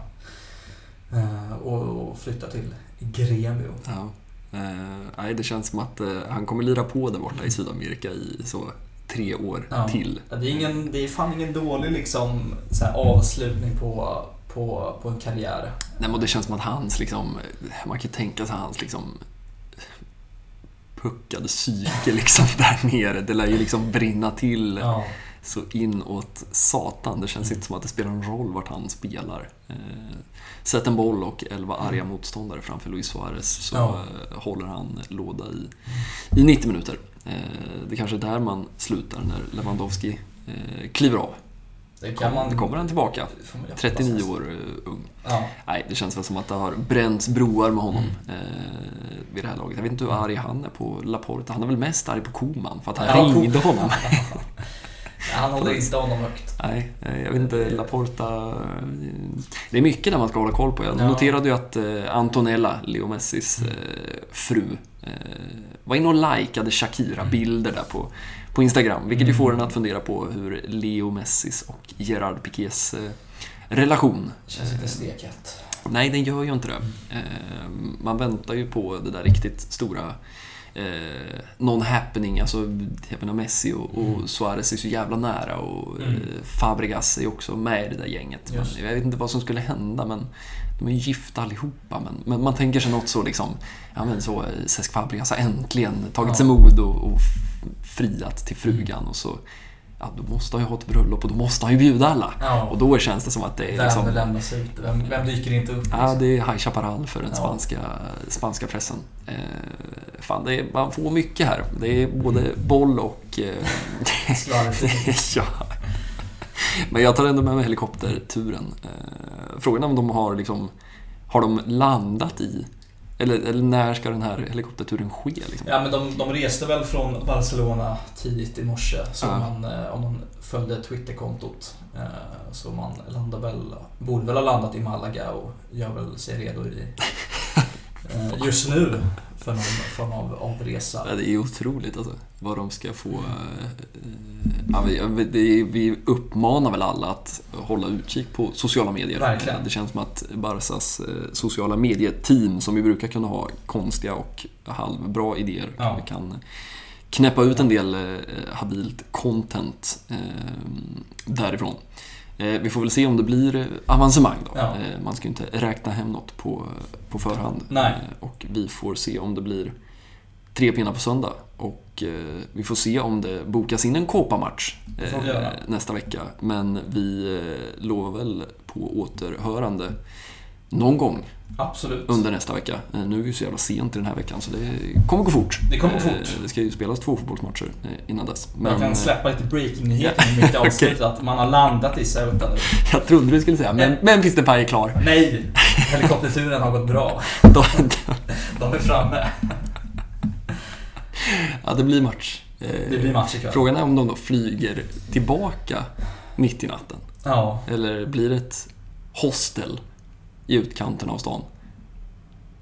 eh, och, och flyttade till Gremio. Ja. Eh, nej, det känns som att eh, han kommer lira på där borta i Sydamerika i så tre år Ja. till. Ja, Det är, ingen, det är fan ingen dålig liksom, så avslutning på, på, på en karriär. Nej, men det känns som att hans, liksom, man kan tänka sig hans liksom puckade psyke liksom där nere. Det lär ju liksom brinna till Ja. Så inåt satan. Det känns inte som att det spelar en roll vart han spelar. Eh, sätt en boll och elva arga motståndare framför Luis Suarez så Ja. eh, håller han låda i, i 90 minuter. Eh, det kanske är där man slutar när Lewandowski kliver av. Det kan man... Då kommer han tillbaka. det får man ju 39 hoppas. år ung. Ja. Nej, det känns väl som att det har bränts broar med honom Mm. eh, vid det här laget. Jag vet inte hur arg han är på Laporta. Han är väl mest arg på Koman för att han Ja, ringde honom. Han håller inte honom högt. Nej, jag vet inte. Laporta... eh, Det är mycket där man ska hålla koll på. Jag Ja. noterade ju att eh, Antonella, Leo Messis eh, fru, var inne och likade Shakira-bilder där på, på Instagram. Vilket ju Mm. får en att fundera på hur Leo Messis och Gerard Piqués relation Känns inte stekhett. Nej, den gör ju inte det. Eh, man väntar ju på det där riktigt stora eh, non-happening. Alltså, jag menar Messi och, och Mm. Suarez är så jävla nära och Mm. eh, Fabregas är också med i det där gänget. Men jag vet inte vad som skulle hända, men de är ju gifta allihopa. Men, men man tänker sig något så liksom, ja men så, eh, Cesc Fabregas har äntligen tagit Ja. sig mod och, och friat till frugan och så Ja, då måste han ju ha ett bröllop och då måste han ju bjuda alla. Ja. Och då känns det som att det är Vem liksom... lämnas ut? Vem, vem dyker inte upp? Ja, liksom? det är High Chaparral för den Ja. spanska, spanska pressen. Eh, fan, det är, man får mycket här. Det är både boll och... Eh, ja. Men jag tar ändå med mig helikopterturen. Eh, frågan är om de har liksom... Har de landat i... Eller, eller när ska den här helikopterturen ske? Liksom? Ja, men de, de reste väl från Barcelona tidigt i morse. Så Ja. man, eh, om man följde Twitterkontot. eh, Så man landar väl, borde väl ha landat i Malaga och gör väl sig redo i, eh, just nu för någon form av avresa. Ja, det är otroligt alltså. Vad de ska få... eh, Ja, vi, det, vi uppmanar väl alla att hålla utkik på sociala medier. Verkligen. Det känns som att Barsas eh, sociala medieteam, som vi brukar kunna ha konstiga och halvbra idéer, Ja. kan knäppa ut en del eh, habilt content därifrån. Eh, vi får väl se om det blir eh, avancemang då. Ja. Eh, man ska ju inte räkna hem något på, på förhand. Nej. Och vi får se om det blir tre pinnar på söndag. Och vi får se om det bokas in en Copa-match nästa vecka. Men vi lovar väl på återhörande någon gång Absolut. under nästa vecka. Eh, Nu är vi så jävla sent i den här veckan så det kommer gå fort. Det kommer gå Eh, fort. Det ska ju spelas två fotbollsmatcher eh, innan dess. Man Men kan eh, släppa lite breaking-nyheter mitt i avsnittet, att man har landat i Ceuta nu. jag trodde du skulle säga men Memphis Depay är klar. Nej! Helikopterturen har gått bra. De är framme. ja, det blir match. Det blir match ikväll. Frågan är om de då flyger tillbaka mitt i natten. Ja, Eller blir det ett hostel i utkanten av stan?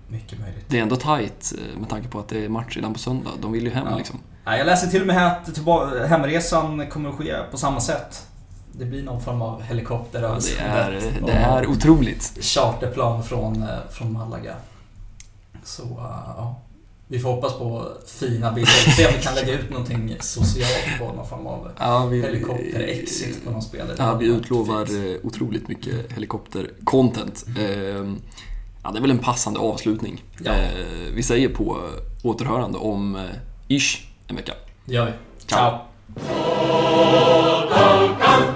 mycket möjligt. Det är ändå tight eh, med tanke på att det är match redan på söndag. De vill ju hem Ja. liksom. Jag läser till och med att hemresan kommer att ske på samma sätt. Det blir någon form av helikopter Ja, det, är, det är otroligt. charterplan från, eh, från Malaga. Så, eh, ja. Vi får hoppas på fina bilder. Se om vi kan lägga ut någonting socialt på någon form av Ja, vi, helikopter-exit på någon spelare. Ja, vi utlovar eh, otroligt mycket helikopter-content. Eh, Ja, det är väl en passande avslutning. Ja. Eh, Vi säger på återhörande om eh, ish en vecka. Det gör vi. Ciao. Ciao.